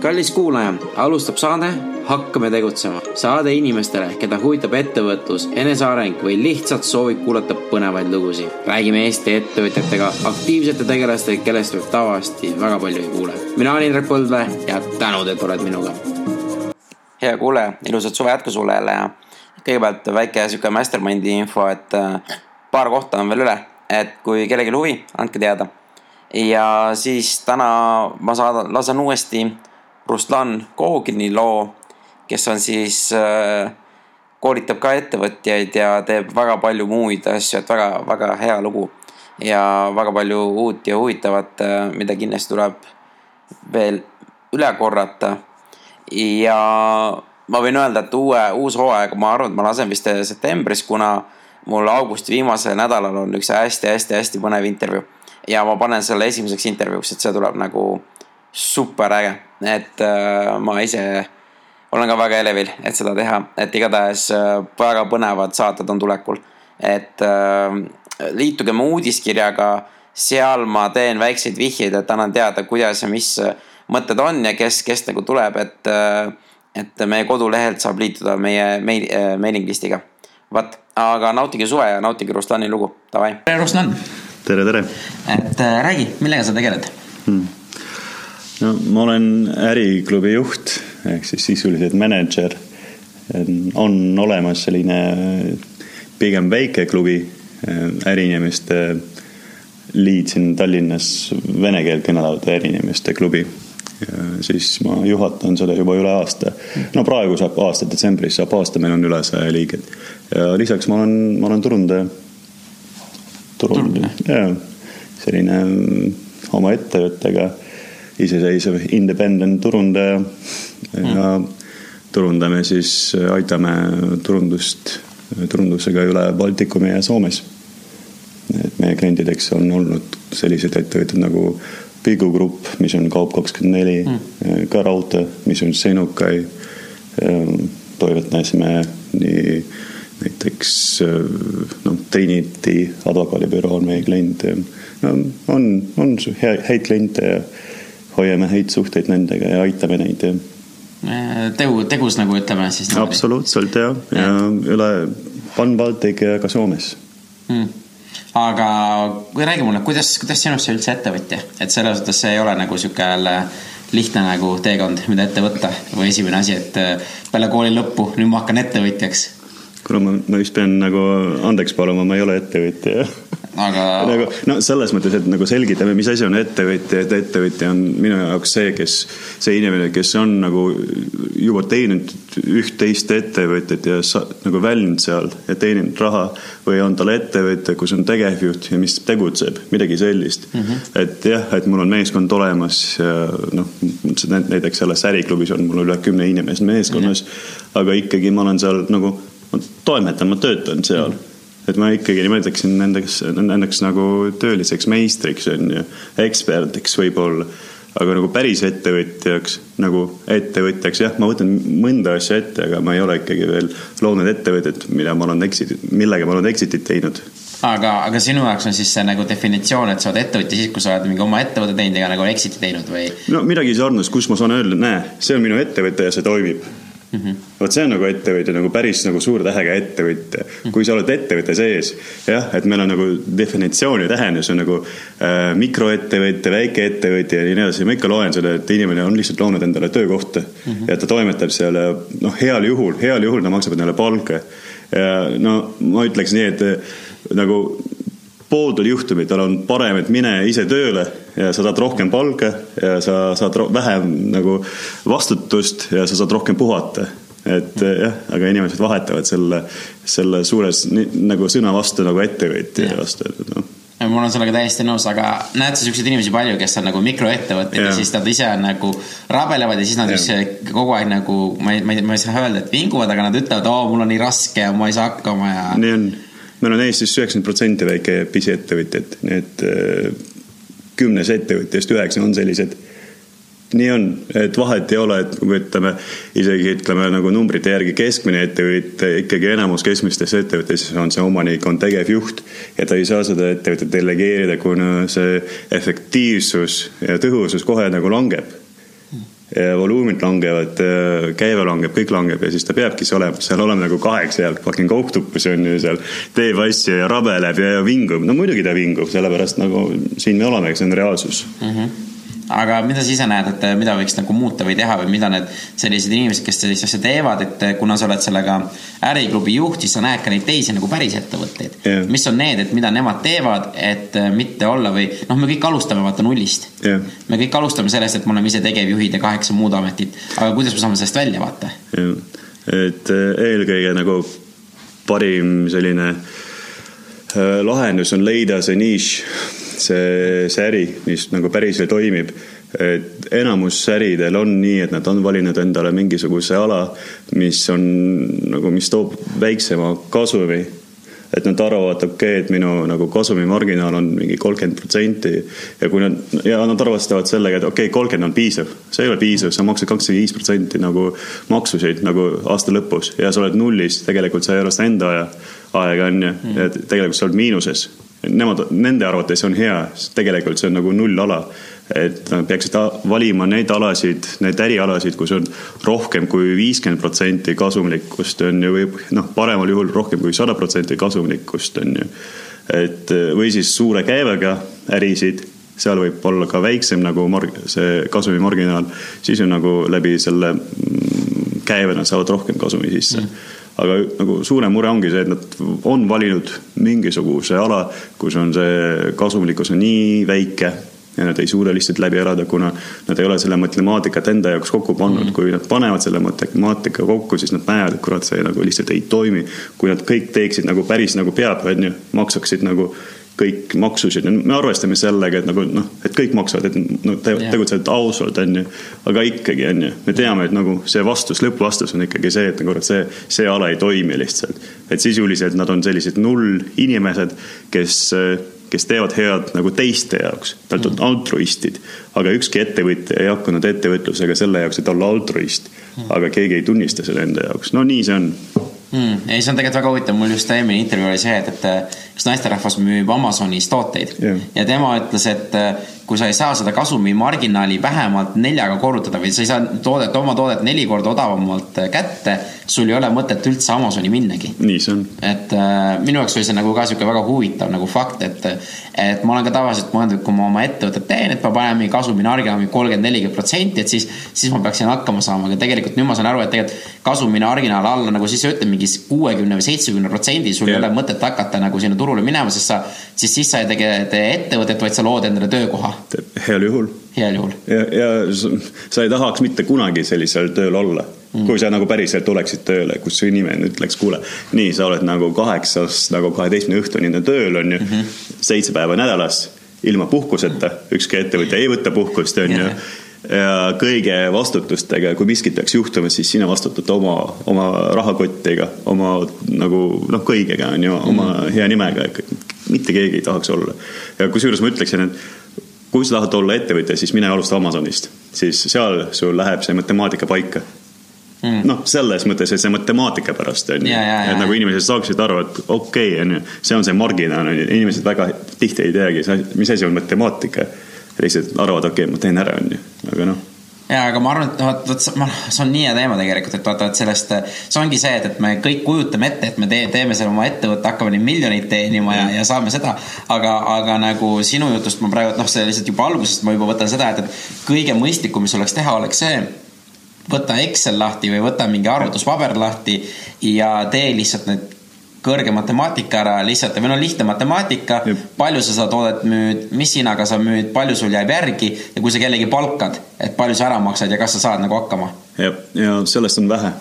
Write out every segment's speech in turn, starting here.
kallis kuulaja, alustab saade Hakkame tegutsema. saade inimestele, keda huvitab ettevõtlus, eneseareng või lihtsalt soovib kuulata põnevaid lugusid. räägime Eesti ettevõtjatega, aktiivsete tegelastega, kellest võib tavaliselt väga palju ei kuule. mina olen Indrek Põldvee ja tänud, et oled minuga. hea kuulaja, ilusat suve jätku sulle jälle ja kõigepealt väike sihuke mastermind'i info, et äh, paar kohta on veel üle, et kui kellelgi huvi, andke teada ja siis täna ma saadan, lasen uuesti Ruslan Kohugini loo, kes on siis äh,, koolitab ka ettevõtjaid ja teeb väga palju muid asju, et väga, väga hea lugu. ja väga palju uut ja huvitavat, äh, mida kindlasti tuleb veel üle korrata. ja ma võin öelda, et uue, uus hooaeg, ma arvan, et ma lasen vist septembris, kuna mul augusti viimasel nädalal on üks hästi-hästi-hästi põnev intervjuu ja ma panen selle esimeseks intervjuuks, et see tuleb nagu super äge, et äh, ma ise olen ka väga elevil, et seda teha, et igatahes äh, väga põnevad saated on tulekul. et äh, liituge mu uudiskirjaga, seal ma teen väikseid vihjeid, et annan teada, kuidas ja mis mõtted on ja kes, kes nagu tuleb, et et meie kodulehelt saab liituda meie meil, mailing list'iga. vot, aga nautige suve ja nautige Ruslani lugu, davai. tere, Ruslan tere, tere. et räägi, millega sa tegeled hmm.? No ma olen äriklubi juht ehk siis sisuliselt mänedžer. on olemas selline pigem väike klubi, äriinimeste liit siin Tallinnas, vene keelt kõnelevate äriinimeste klubi. siis ma juhatan seda juba üle aasta. no praegu saab aasta detsembris saab aasta, meil on üle saja liiget. ja lisaks ma olen, ma olen turundaja turul, jaa, selline mm, oma ettevõttega iseseisev independent turundaja ja mm. turundame siis, aitame turundust, turundusega üle Baltikumi ja Soomes. et meie klientideks on olnud sellised ettevõtted nagu Pigu Grupp, mis on Kaup kakskümmend neli, mm. ka raudtee, mis on Senukai. toimetasime nii näiteks noh, Trinity advokaadibüroo on meie klient ja no on, on häid kliente ja hoiame häid suhteid nendega ja aitame neid ja. tegu, tegus nagu ütleme siis. absoluutselt jah, ja, ja üle Pan-Baltic ja ka Soomes. Hmm aga kui räägi mulle, kuidas, kuidas sinust sai üldse ettevõtja, et selles suhtes see ei ole nagu sihuke jälle lihtne nagu teekond, mida ette võtta. Või esimene asi, et peale kooli lõppu, nüüd ma hakkan ettevõtjaks. Kuule, ma, ma vist pean nagu andeks paluma, ma ei ole ettevõtja aga. nagu no selles mõttes, et nagu selgitame, mis asi on ettevõtja, et ettevõtja on minu jaoks see, kes, see inimene, kes on nagu juba teeninud üht-teist ettevõtjat ja sa, nagu väljunud seal ja teeninud raha. või on tal ettevõte, kus on tegevjuht ja mis tegutseb, midagi sellist mm. -hmm. et jah, et mul on meeskond olemas ja noh, näiteks selles äriklubis on mul üle kümne inimese meeskonnas mm. -hmm. aga ikkagi ma olen seal nagu ma toimetan, ma töötan seal. Et ma ikkagi nimetaksin nendeks, nendeks nagu tööliseks meistriks on ju, eksperdiks võib-olla. aga nagu päris ettevõtjaks, nagu ettevõtjaks, jah, ma võtan mõnda asja ette, aga ma ei ole ikkagi veel loonud ettevõtet, mida ma olen exit, millega ma olen exit'it teinud aga, aga sinu jaoks on siis see nagu definitsioon, et sa oled ettevõtja siis, kui sa oled mingi oma ettevõtte teinud ja nagu exit'i teinud või? no midagi sarnast, kus ma saan öelda, näe, see on minu ettevõte ja see toimib mm -hmm. vot see on nagu ettevõtja nagu päris nagu suure tähega ettevõtja mm. -hmm. kui sa oled ettevõtte sees, jah, et meil on nagu definitsioon ja tähendus on nagu äh, mikroettevõtja, väikeettevõtja ja nii edasi. ma ikka loen seda, et inimene on lihtsalt loonud endale töökohta mm -hmm. ja ta toimetab seal noh, heal juhul, heal juhul ta maksab endale palka. ja no ma ütleks nii, et nagu pooldul juhtumitel on parem, et mine ise tööle ja sa saad rohkem palka ja sa saad vähem nagu vastutust ja sa saad rohkem puhata. et jah, aga inimesed vahetavad selle, selle suures nagu sõna vastu nagu ettevõtja vastu, et noh mul on sellega täiesti nõus, aga näed sa siukseid inimesi palju, kes on nagu mikroettevõtted ja. ja siis nad ise nagu rabelevad ja siis nad ise kogu aeg nagu, ma ei, ma ei, ma ei saa öelda, et vinguvad, aga nad ütlevad, oo, mul on nii raske ja ma ei saa hakkama ja. nii on, meil on Eestis üheksakümmend protsenti väike pisiettevõtjad, nii et kümnes ettevõtjast üheksa on sellised. nii on, et vahet ei ole, et kui ütleme isegi ütleme nagu numbrite järgi keskmine ettevõte, ikkagi enamus keskmistes ettevõtetes on see omanik on tegevjuht ja ta ei saa seda ettevõtet delegeerida, kuna see efektiivsus ja tõhusus kohe nagu langeb voluumid langevad, käive langeb, kõik langeb ja siis ta peabki see olema, seal olema nagu kaheksa jalg, fucking oktopus on ju seal, teeb asju ja rabeleb ja vingub, no muidugi ta vingub, sellepärast nagu siin me olemegi, see on reaalsus. Aga mida sa ise näed, et mida võiks nagu muuta või teha või mida need sellised inimesed, kes sellist asja teevad, et kuna sa oled sellega äriklubi juht, siis sa näed ka neid teisi nagu päris ettevõtteid Jah. mis on need, et mida nemad teevad, et äh, mitte olla või noh, me kõik alustame vaata nullist Jah. me kõik alustame sellest, et me oleme ise tegevjuhid ja kaheksa muud ametit, aga kuidas me saame sellest välja vaata? jah, et eelkõige nagu parim selline lahendus on leida see nišš, see, see äri, mis nagu päriselt toimib. et enamus äridel on nii, et nad on valinud endale mingisuguse ala, mis on nagu, mis toob väiksema kasumi et nad arvavad, okei okay,, et minu nagu kasumimarginaal on mingi kolmkümmend protsenti ja kui nad ja nad arvestavad sellega, et okei okay,, kolmkümmend on piisav, see ei ole piisav, sa maksad kakskümmend viis protsenti nagu maksusid nagu aasta lõpus ja sa oled nullis, tegelikult sa ei arvesta enda aja, aega on ju, et tegelikult sa oled miinuses. Nemad, nende arvates on hea, tegelikult see on nagu nullala, et nad peaksid valima neid alasid, neid ärialasid, kus on rohkem kui viiskümmend protsenti kasumlikkust on ju, või noh, paremal juhul rohkem kui sada protsenti kasumlikkust on ju. et või siis suure käibega ärisid, seal võib olla ka väiksem nagu marg-, see kasumimarginaal, siis on nagu läbi selle mm, käive nad saavad rohkem kasumi sisse. Mm aga nagu suurem mure ongi see, et nad on valinud mingisuguse ala, kus on see kasumlikkus on nii väike ja nad ei suuda lihtsalt läbi elada, kuna nad ei ole selle matemaatikat enda jaoks kokku pannud. kui nad panevad selle matemaatika kokku, siis nad näevad, et kurat, see nagu lihtsalt ei toimi. kui nad kõik teeksid nagu päris nagu peab, on ju, maksaksid nagu kõik maksusid, me arvestame sellega, et nagu noh, et kõik maksavad, et no, te, tegutsevad ausalt, on ju. aga ikkagi on ju, me teame, et nagu see vastus, lõppvastus on ikkagi see, et nagu see, see ala ei toimi lihtsalt. et sisuliselt nad on sellised nullinimesed, kes, kes teevad head nagu teiste jaoks, nad on altruistid. Aga ükski ettevõtja ei hakanud ettevõtlusega selle jaoks, et olla altruist. aga keegi ei tunnista selle enda jaoks, no nii see on mm,. ei, see on tegelikult väga huvitav, mul just eelmine intervjuu oli see, et, et üks naisterahvas müüb Amazonis tooteid Jah. ja tema ütles, et äh, kui sa ei saa seda kasumimarginaali vähemalt neljaga korrutada või sa ei saa toodet, oma toodet neli korda odavamalt äh, kätte, sul ei ole mõtet üldse Amazoni minnagi nii see on. et äh, minu jaoks oli see nagu ka sihuke väga huvitav nagu fakt, et, et ma olen ka tavaliselt mõelnud, et kui ma oma ettevõtet teen, et ma panen mingi kasumimarginaali kolmkümmend, nelikümmend protsenti, et siis, siis ma peaksin hakkama saama, aga tegelikult nüüd ma saan aru, et tegelikult kasumimarginaal alla nagu siis sa ütled mingi kuuekümne või seitsmekümne protsendi, sul ei Jah. ole mõtet hakata nagu sinna turule minema, sest sa, siis, siis sa ei tege tee ettevõtet, vaid sa lood endale töökoha heal juhul heal juhul. ja, ja sa- sa ei tahaks mitte kunagi sellisel tööl olla mm.. kui sa nagu päriselt tuleksid tööle, kus su inimene ütleks, kuule, nii, sa oled nagu kaheksast nagu kaheteistkümne õhtuni tööl on ju mm, -hmm. seitse päeva nädalas ilma puhkuseta, ükski ettevõtja ei võta puhkust, on ju. Ja kõige vastutustega, kui miskit peaks juhtuma, siis sina vastutad oma, oma rahakottidega, oma nagu noh, kõigega on ju, oma hea nimega, mitte keegi ei tahaks olla. ja kusjuures ma ütleksin, et kui sa tahad olla ettevõtja, siis mine alusta Amazonist, siis seal sul läheb see matemaatika paika mm.. noh, selles mõttes, et see matemaatika pärast on ju, et nagu inimesed saaksid aru, et okei okay,, on ju, see on see marginaal on ju, inimesed väga tihti ei teagi, mis asi on matemaatika. lihtsalt arvavad, okei okay,, ma teen ära, on ju, aga noh ja, aga ma arvan, et et vot see- on nii hea teema tegelikult, et vaata, et sellest, see ongi see, et, et me kõik kujutame ette, et me tee, teeme selle oma ettevõtte, hakkame neid miljoneid teenima ja, ja saame seda. aga, aga nagu sinu jutust ma praegu, noh, see lihtsalt juba algusest ma juba võtan seda, et, et kõige mõistlikum, mis oleks teha, oleks see võta Excel lahti või võta mingi arvutuspaber lahti ja tee lihtsalt need kõrge matemaatika ära lihtsalt või no lihtne matemaatika palju sa seda toodet müüd, mis hinnaga sa müüd, palju sul jääb järgi ja kui sa kellegi palkad, et palju sa ära maksad ja kas sa saad nagu hakkama. ja, ja sellest on vähe,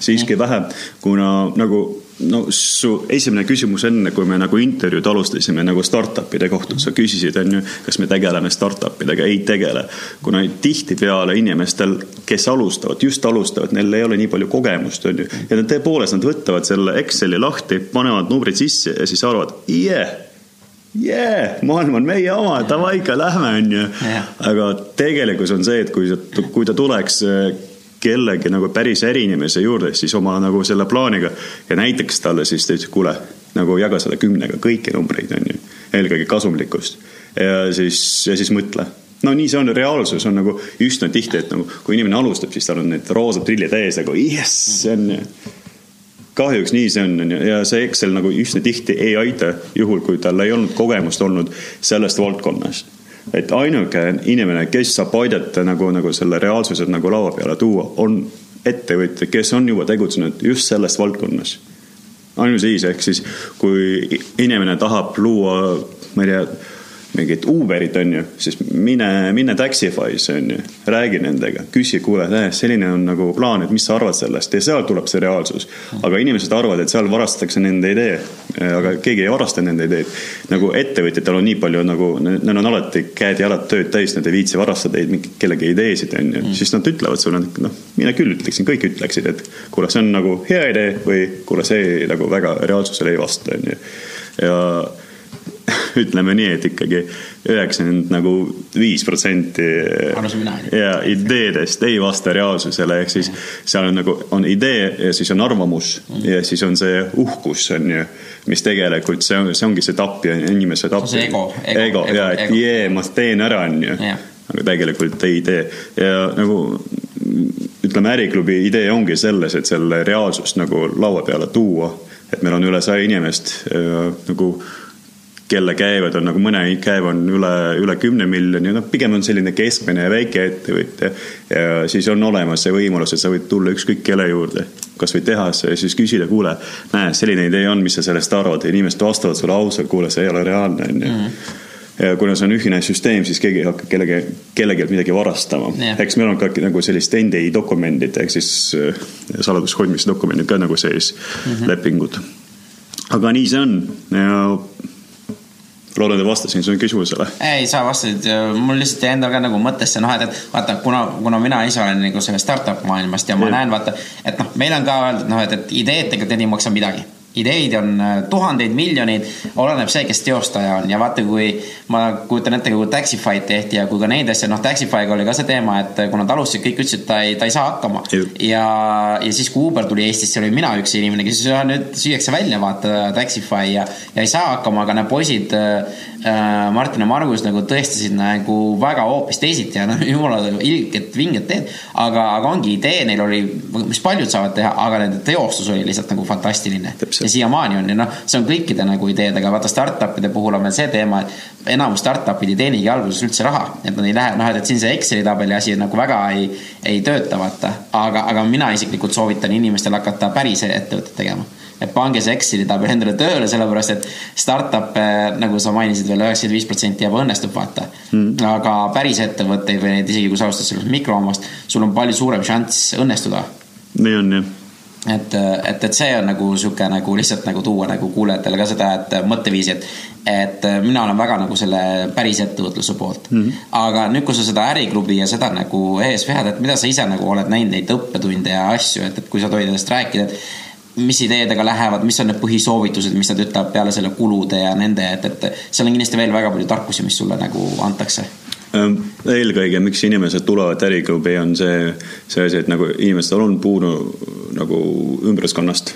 siiski vähe, kuna nagu no su esimene küsimus enne, kui me nagu intervjuud alustasime nagu startup'ide kohta, sa küsisid, on ju, kas me tegeleme startup idega, ei tegele. kuna tihtipeale inimestel, kes alustavad, just alustavad, neil ei ole nii palju kogemust, on ju, ja nad tõepoolest, nad võtavad selle Exceli lahti, panevad numbrid sisse ja siis arvavad, yeah jee, maailm on meie oma, davai, ikka lähme, onju aga tegelikkus on see, et kui kui ta tuleks kellegi nagu päris äriinimese juurde, siis oma nagu selle plaaniga. Ja näiteks talle siis ta ütles, kuule, nagu jaga seda kümnega kõiki numbreid, onju, eelkõige kasumlikkust. ja siis, ja siis mõtle, no nii see on, reaalsus on nagu üsna tihti, et nagu kui inimene alustab, siis tal on need roosad prillid ees nagu jess, see on kahjuks nii see on, onju, ja see Excel nagu üsna tihti ei aita, juhul kui tal ei olnud kogemust olnud sellest valdkonnast. Et ainuke inimene, kes saab aidata nagu, nagu selle reaalsuse nagu laua peale tuua, on ettevõtjad, kes on juba tegutsenud just selles valdkonnas. ainult siis, ehk siis kui inimene tahab luua, ma ei tea mingit Uberit, on ju, siis mine, mine Taxify'sse, on ju, räägi nendega, küsi, kuule, selline on nagu plaan, et mis sa arvad sellest ja seal tuleb see reaalsus. aga inimesed arvavad, et seal varastatakse nende idee, aga keegi ei varasta nende ideed. nagu ettevõtjatel on nii palju nagu, neil on alati käed-jalad tööd täis, nad ei viitsi varastada kellegi ideesid, on ju, siis nad ütlevad sulle, noh, mina küll ütleksin, kõik ütleksid, et kuule, see on nagu hea idee või kuule, see nagu väga reaalsusele ei vasta, on ju. ja ütleme nii, et ikkagi üheksakümmend nagu viis protsenti ja ideedest ei vasta reaalsusele, ehk siis seal on nagu, on idee ja siis on arvamus mm. ja siis on see uhkus, on ju, mis tegelikult see on, see ongi see tapja, inimese tapja. see ego, ego, ego, ja et ego. jee, ma teen ära, on ju. aga tegelikult ei tee ja nagu ütleme, äriklubi idee ongi selles, et selle reaalsust nagu laua peale tuua. et meil on üle saja inimest äh, nagu kelle käivad on nagu mõne käiv on üle, üle kümne miljoni, noh, pigem on selline keskmine ja väike ettevõtja. ja siis on olemas see võimalus, et sa võid tulla ükskõik kelle juurde, kasvõi tehasse ja siis küsida, kuule, näe, selline idee on, mis sa sellest arvad ja inimesed vastavad sulle ausalt, kuule, see ei ole reaalne, on ju mhm. ja kuna see on ühine süsteem, siis keegi ei hakka kellegi, kellelgi midagi varastama yeah.. eks meil on ka nagu sellist NDI dokumendid ehk siis äh, saladushoidmise dokumendid ka nagu sees mm, -hmm. lepingud. aga nii see on ja loodan, et vastasin su küsimusele. ei, sa vastasid, mul lihtsalt jäi endal ka nagu mõttesse, noh, et, et vaata, kuna, kuna mina ise olen nagu sellest startup maailmast ja ma ja. näen, vaata, et noh, meil on ka öeldud, noh, et, et ideed tegelikult ei maksa midagi ideid on äh, tuhandeid, miljoneid, oleneb see, kes teostaja on ja vaata, kui ma kujutan ette, kui Taxify'd tehti ja kui ka neid asju, noh, Taxify'ga oli ka see teema, et kuna nad alustasid, kõik ütlesid, et ta ei, ta ei saa hakkama. ja, ja siis, kui Uber tuli Eestisse, olin mina üks inimene, kes nüüd süüakse välja, vaata, Taxify ja, ja ei saa hakkama, aga need poisid äh, Äh, Martin ja Margus nagu tõestasid nagu väga hoopis teisiti ja noh, jumala ilged vinged teed. aga, aga ongi idee neil oli, mis paljud saavad teha, aga nende teostus oli lihtsalt nagu fantastiline. ja siiamaani on ja noh, see on kõikide nagu ideedega, vaata startup'ide puhul on veel see teema, et enamus startup'id ei teenigi alguses üldse raha. et nad ei lähe, noh, et siin see Exceli tabeli asi nagu väga ei, ei tööta, vaata. aga, aga mina isiklikult soovitan inimestel hakata päris ettevõtet tegema et pange see Exceli tabel endale tööle, sellepärast et startup'e, nagu sa mainisid veel, üheksakümmend viis protsenti ebaõnnestub, vaata mm.. aga päris ettevõtteid või neid isegi kui sa alustad sellest mikroomast, sul on palju suurem šanss õnnestuda. nii on jah et, et, et see on nagu sihuke nagu lihtsalt nagu tuua nagu kuulajatele ka seda, et mõtteviisi, et, et mina olen väga nagu selle päris ettevõtluse poolt mm. -hmm. aga nüüd, kui sa seda äriklubi ja seda nagu ees vead, et mida sa ise nagu oled näinud neid õppetunde ja asju, et, et kui sa tohid sellest rääkida, et mis ideedega lähevad, mis on need põhisoovitused, mis nad ütlevad peale selle kulude ja nende, et, et seal on kindlasti veel väga palju tarkusi, mis sulle nagu antakse ehm, eelkõige, miks inimesed tulevad äriklubi, on see, see asi, et nagu inimestel on puudu nagu ümbriskonnast.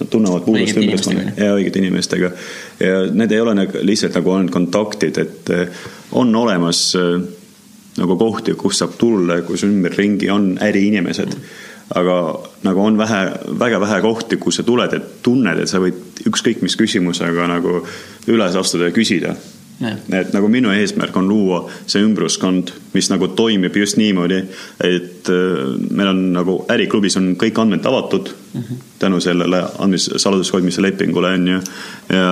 Nad tunnevad puudust ümbruskonnast ja õigete inimestega. ja need ei ole nagu lihtsalt nagu ainult kontaktid, et eh, on olemas eh, nagu kohti, kus saab tulla, kus ümberringi on äriinimesed mm aga nagu on vähe, väga vähe kohti, kus sa tuled, et tunned, et sa võid ükskõik mis küsimusega nagu üles astuda ja küsida. et nagu minu eesmärk on luua see ümbruskond, mis nagu toimib just niimoodi, et äh, meil on nagu äriklubis on kõik andmed avatud mm -hmm. tänu sellele andmes, saladushoidmise lepingule on ju ja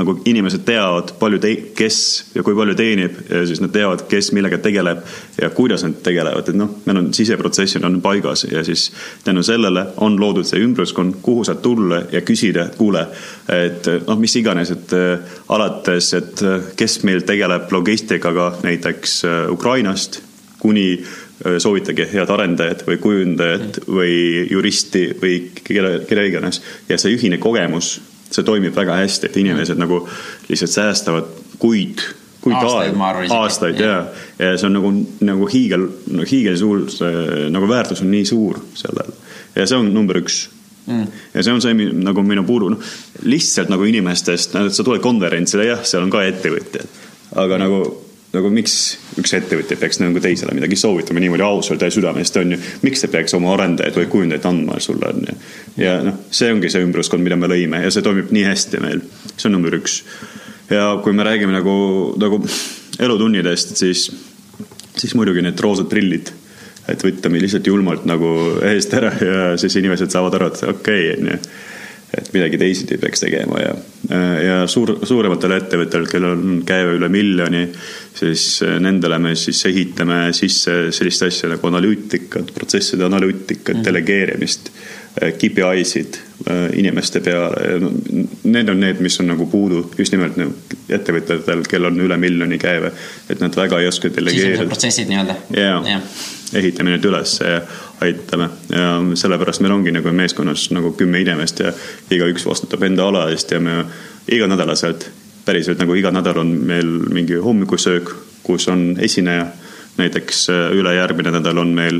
nagu inimesed teavad, palju te-, kes ja kui palju teenib ja siis nad teavad, kes millega tegeleb ja kuidas nad tegelevad, et noh, meil on siseprotsessid on paigas ja siis tänu sellele on loodud see ümbruskond, kuhu saad tulla ja küsida, kuule, et noh, mis iganes, et äh, alates, et äh, kes meil tegeleb logistikaga näiteks äh, Ukrainast kuni soovitage head arendajat või kujundajat või juristi või kelle, kelle iganes. Ja see ühine kogemus see toimib väga hästi, et inimesed mm. nagu lihtsalt säästavad kuid, kuid aastaid, aega, aastaid ja, ja see on nagu, nagu hiigel, hiigelsuur, see nagu väärtus on nii suur sellel. Ja see on number üks. Mm.. ja see on see nagu minu puudu, noh lihtsalt nagu inimestest, sa tuled konverentsile, jah, seal on ka ettevõtjad, aga nagu nagu miks üks ettevõtja peaks nagu teisele midagi soovitama niimoodi ausalt ja südamest, on ju. miks ta peaks oma arendajaid või kujundajaid andma sulle, on ju. ja noh, see ongi see ümbruskond, mida me lõime ja see toimib nii hästi meil. see on number üks. ja kui me räägime nagu, nagu elutunnidest, siis, siis muidugi need roosad prillid. et võtta mind lihtsalt julmalt nagu eest ära ja siis inimesed saavad aru, et okei okay,, on ju et midagi teisiti peaks tegema ja, ja suur, suurematel ettevõtetel, kellel on käive üle miljoni, siis nendele me siis ehitame sisse sellist asja nagu analüütikat, protsesside analüütikat mm., delegeerimist, KPI-sid inimeste peale. Need on need, mis on nagu puudu just nimelt nagu ettevõtetel, kellel on üle miljoni käive, et nad väga ei oska delegeerida. protsessid nii-öelda. jaa, ehitame need üles ja aitame ja sellepärast meil ongi nagu meeskonnas nagu kümme inimest ja igaüks vastutab enda ala eest ja me iganädalaselt, päriselt nagu iga nädal on meil mingi hommikusöök, kus on esineja. näiteks äh, ülejärgmine nädal on meil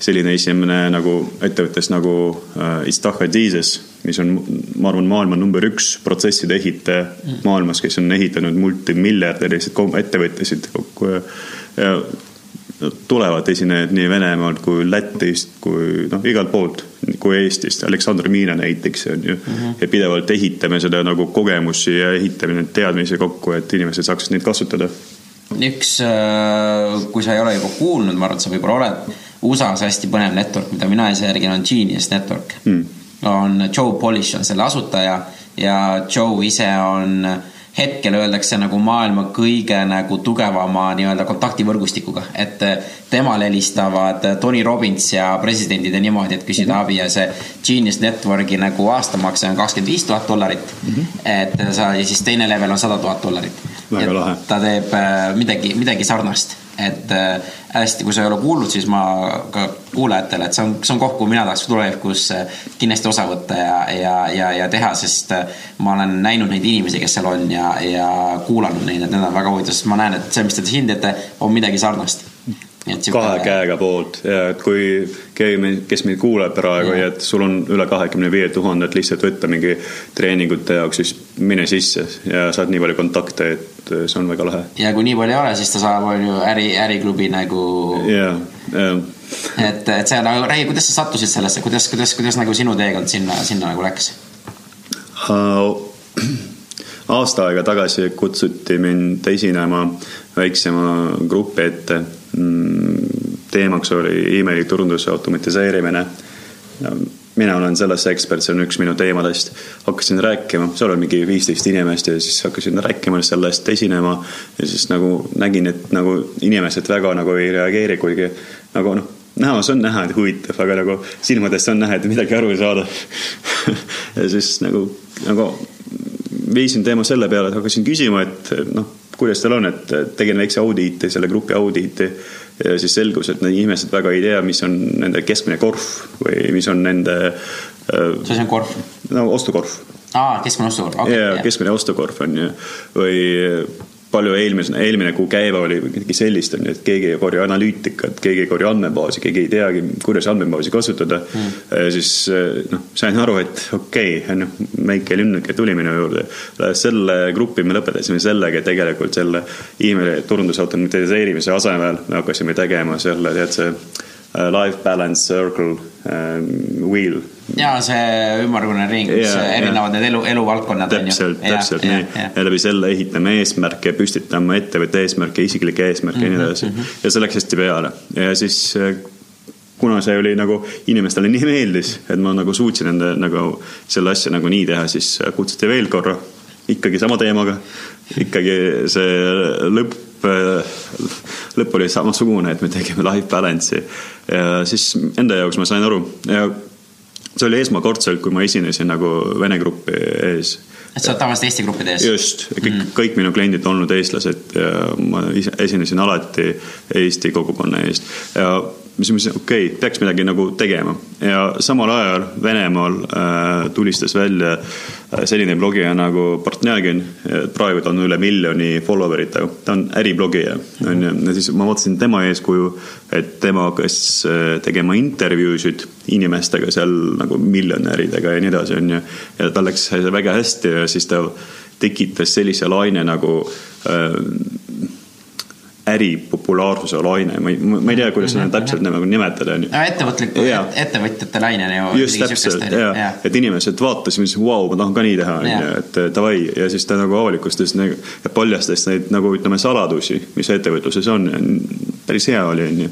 selline esimene nagu ettevõttes nagu äh, Istaha Jesus, mis on, ma arvan, maailma number üks protsesside ehitaja maailmas, kes on ehitanud multimiljardilisi ettevõtteid tulevad esinejad nii Venemaalt kui Lätist kui noh, igalt poolt, kui Eestist. Aleksandr Miina näiteks on ju mm. -hmm. ja pidevalt ehitame seda nagu kogemusi ja ehitame neid teadmisi kokku, et inimesed saaksid neid kasutada. üks, äh, kui sa ei ole juba kuulnud, ma arvan, et sa võib-olla oled, USA-s hästi põnev network, mida mina ise järgin, on Genius Network mm.. on Joe Polish on selle asutaja ja Joe ise on äh, hetkel öeldakse nagu maailma kõige nagu tugevama nii-öelda kontaktivõrgustikuga, et eh, temale helistavad Tony Robbins ja presidendid ja niimoodi, et küsida abi ja see Genius Networki nagu aastamakse on kakskümmend viis tuhat dollarit mm. -hmm. et sa ja siis teine level on sada tuhat dollarit. ta teeb eh, midagi, midagi sarnast et äh, hästi, kui sa ei ole kuulnud, siis ma ka kuulajatele, et see on, see on koht, kuhu mina tahaks tulevikus äh, kindlasti osa võtta ja, ja, ja, ja teha, sest äh, ma olen näinud neid inimesi, kes seal on ja, ja kuulanud neid, et need on väga huvitav, sest ma näen, et see, mis te siin teete, on midagi sarnast kahe käega poolt ja et kui keegi, kes meid kuuleb praegu ja et sul on üle kahekümne viie tuhande, et lihtsalt võtta mingi treeningute jaoks, siis mine sisse ja saad nii palju kontakte, et see on väga lahe. ja kui nii palju ei ole, siis ta saab, on ju, äri, äriklubi nagu. ja, ja. et, et see nagu, räägi, kuidas sa sattusid sellesse, kuidas, kuidas, kuidas nagu sinu teekond sinna, sinna nagu läks uh,? aasta aega tagasi kutsuti mind esinema väiksema grupi ette teemaks oli emaili turunduse automatiseerimine. mina olen selles ekspert, see on üks minu teemadest. hakkasin rääkima, seal oli mingi viisteist inimest ja siis hakkasin rääkima sellest, esinema ja siis nagu nägin, et nagu inimesed väga nagu ei reageeri, kuigi nagu noh näos on näha, et huvitav, aga nagu silmadest on näha, et midagi aru ei saada ja siis nagu, nagu viisin teema selle peale, et hakkasin küsima, et noh kuidas teil on, et tegin väikse audiiti, selle grupi audiiti ja siis selgus, et need inimesed väga ei tea, mis on nende keskmine korv või mis on nende. Äh, mis asi on korv? no ostukorv. aa, keskmine ostukorv okay,. ja keskmine ostukorv on ju, või palju eelmise, eelmine kuu käive oli midagi sellist, on ju, et keegi ei korja analüütikat, keegi ei korja andmebaasi, keegi ei teagi, kuidas andmebaasi kasutada mm.. siis noh, sain aru, et okei okay,, ju, väike lünnuke tuli minu juurde. selle grupi me lõpetasime sellega, et tegelikult selle emaili turunduse automatiseerimise asemel me hakkasime tegema selle, tead see life balance circle um, wheel. ja see ümmargune ring, kus ja, erinevad ja. need elu, eluvaldkonnad. täpselt, täpselt ja, nii ja, ja läbi selle ehitame eesmärke, püstitame ettevõtte eesmärke, isiklikke eesmärke ja mm -hmm, nii edasi mm. -hmm. ja see läks hästi peale ja siis äh, kuna see oli nagu inimestele nii meeldis, et ma nagu suutsin enda nagu selle asja nagu nii teha, siis kutsuti veel korra ikkagi sama teemaga. ikkagi see lõpp lõpp oli samasugune, et me tegime life balance'i ja siis enda jaoks ma sain aru ja see oli esmakordselt, kui ma esinesin nagu vene grupi ees. et sa oled tavaliselt Eesti gruppide ees? just, kõik mm., kõik minu kliendid on olnud eestlased ja ma esinesin alati Eesti kogukonna eest ja siis ma mõtlesin, okei okay,, peaks midagi nagu tegema ja samal ajal Venemaal äh, tulistas välja äh, selline blogija nagu Portnjagin. praegu ta on üle miljoni follower ita, ta on äriblogija on ju, ja siis ma vaatasin tema eeskuju, et tema hakkas äh, tegema intervjuusid inimestega seal nagu miljonäridega ja nii edasi, on ju. ja tal läks väga hästi ja siis ta tekitas sellise laine nagu äh, äri populaarsuse laine, ma ei, ma ei tea, kuidas seda täpselt nagu nimetada, onju. no ettevõtliku Jaa., ettevõtjate laine ju. just täpselt ja, et inimesed vaatasid, mõtlesid, vau, ma tahan ka nii teha, onju, Jaa. et davai ja siis ta nagu avalikustas nagu, ja paljastas neid nagu ütleme, saladusi, mis ettevõtluses on. päris hea oli, onju.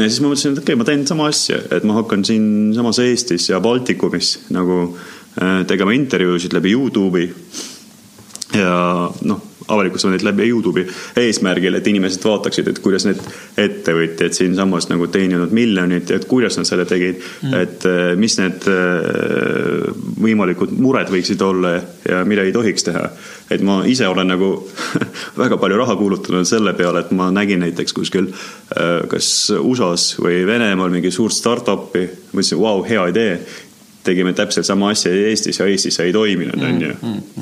ja siis ma mõtlesin, et okei okay,, ma teen sama asja, et ma hakkan siinsamas Eestis ja Baltikumis nagu äh, tegema intervjuusid läbi Youtube'i ja noh, avalikustama neid läbi Youtube'i eesmärgil, et inimesed vaataksid, et kuidas need ettevõtjad siinsamas nagu teeninud miljonit et kuidas nad selle tegid mm.. et eh, mis need eh, võimalikud mured võiksid olla ja mida ei tohiks teha. et ma ise olen nagu väga palju raha kulutanud selle peale, et ma nägin näiteks kuskil eh, kas USA-s või Venemaal mingi suurt startup'i, mõtlesin, vau, hea idee tegime täpselt sama asja Eestis ja Eestis see ei toiminud, onju.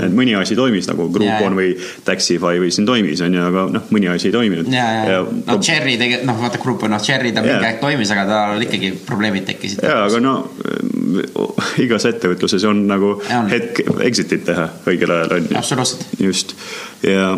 et mõni asi toimis nagu Groupon või Taxify või siin toimis, onju, aga noh, mõni asi ei toiminud. ja, ja, no Cherry tegelikult, noh, vaata Grupp, noh, Cherry ta mingi aeg toimis, aga tal ikkagi probleemid tekkisid. jaa, aga no igas ettevõtluses on nagu On. hetk exit'it teha õigel ajal, onju. absoluutselt. just ja,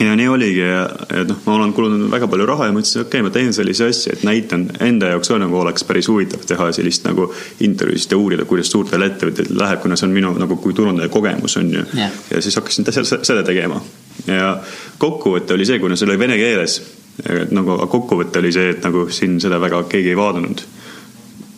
ja nii oligi ja, et noh, ma olen kulunud väga palju raha ja mõtlesin, okei okay,, ma teen sellise asja, et näitan enda jaoks ka nagu oleks päris huvitav teha sellist nagu intervjuusid ja uurida, kuidas suurtel ettevõtetel läheb, kuna see on minu nagu kui turundaja kogemus on ju Jah. ja siis hakkasin selle tegema ja kokkuvõte oli see, kuna see oli vene keeles, nagu kokkuvõte oli see, et nagu siin seda väga keegi ei vaadanud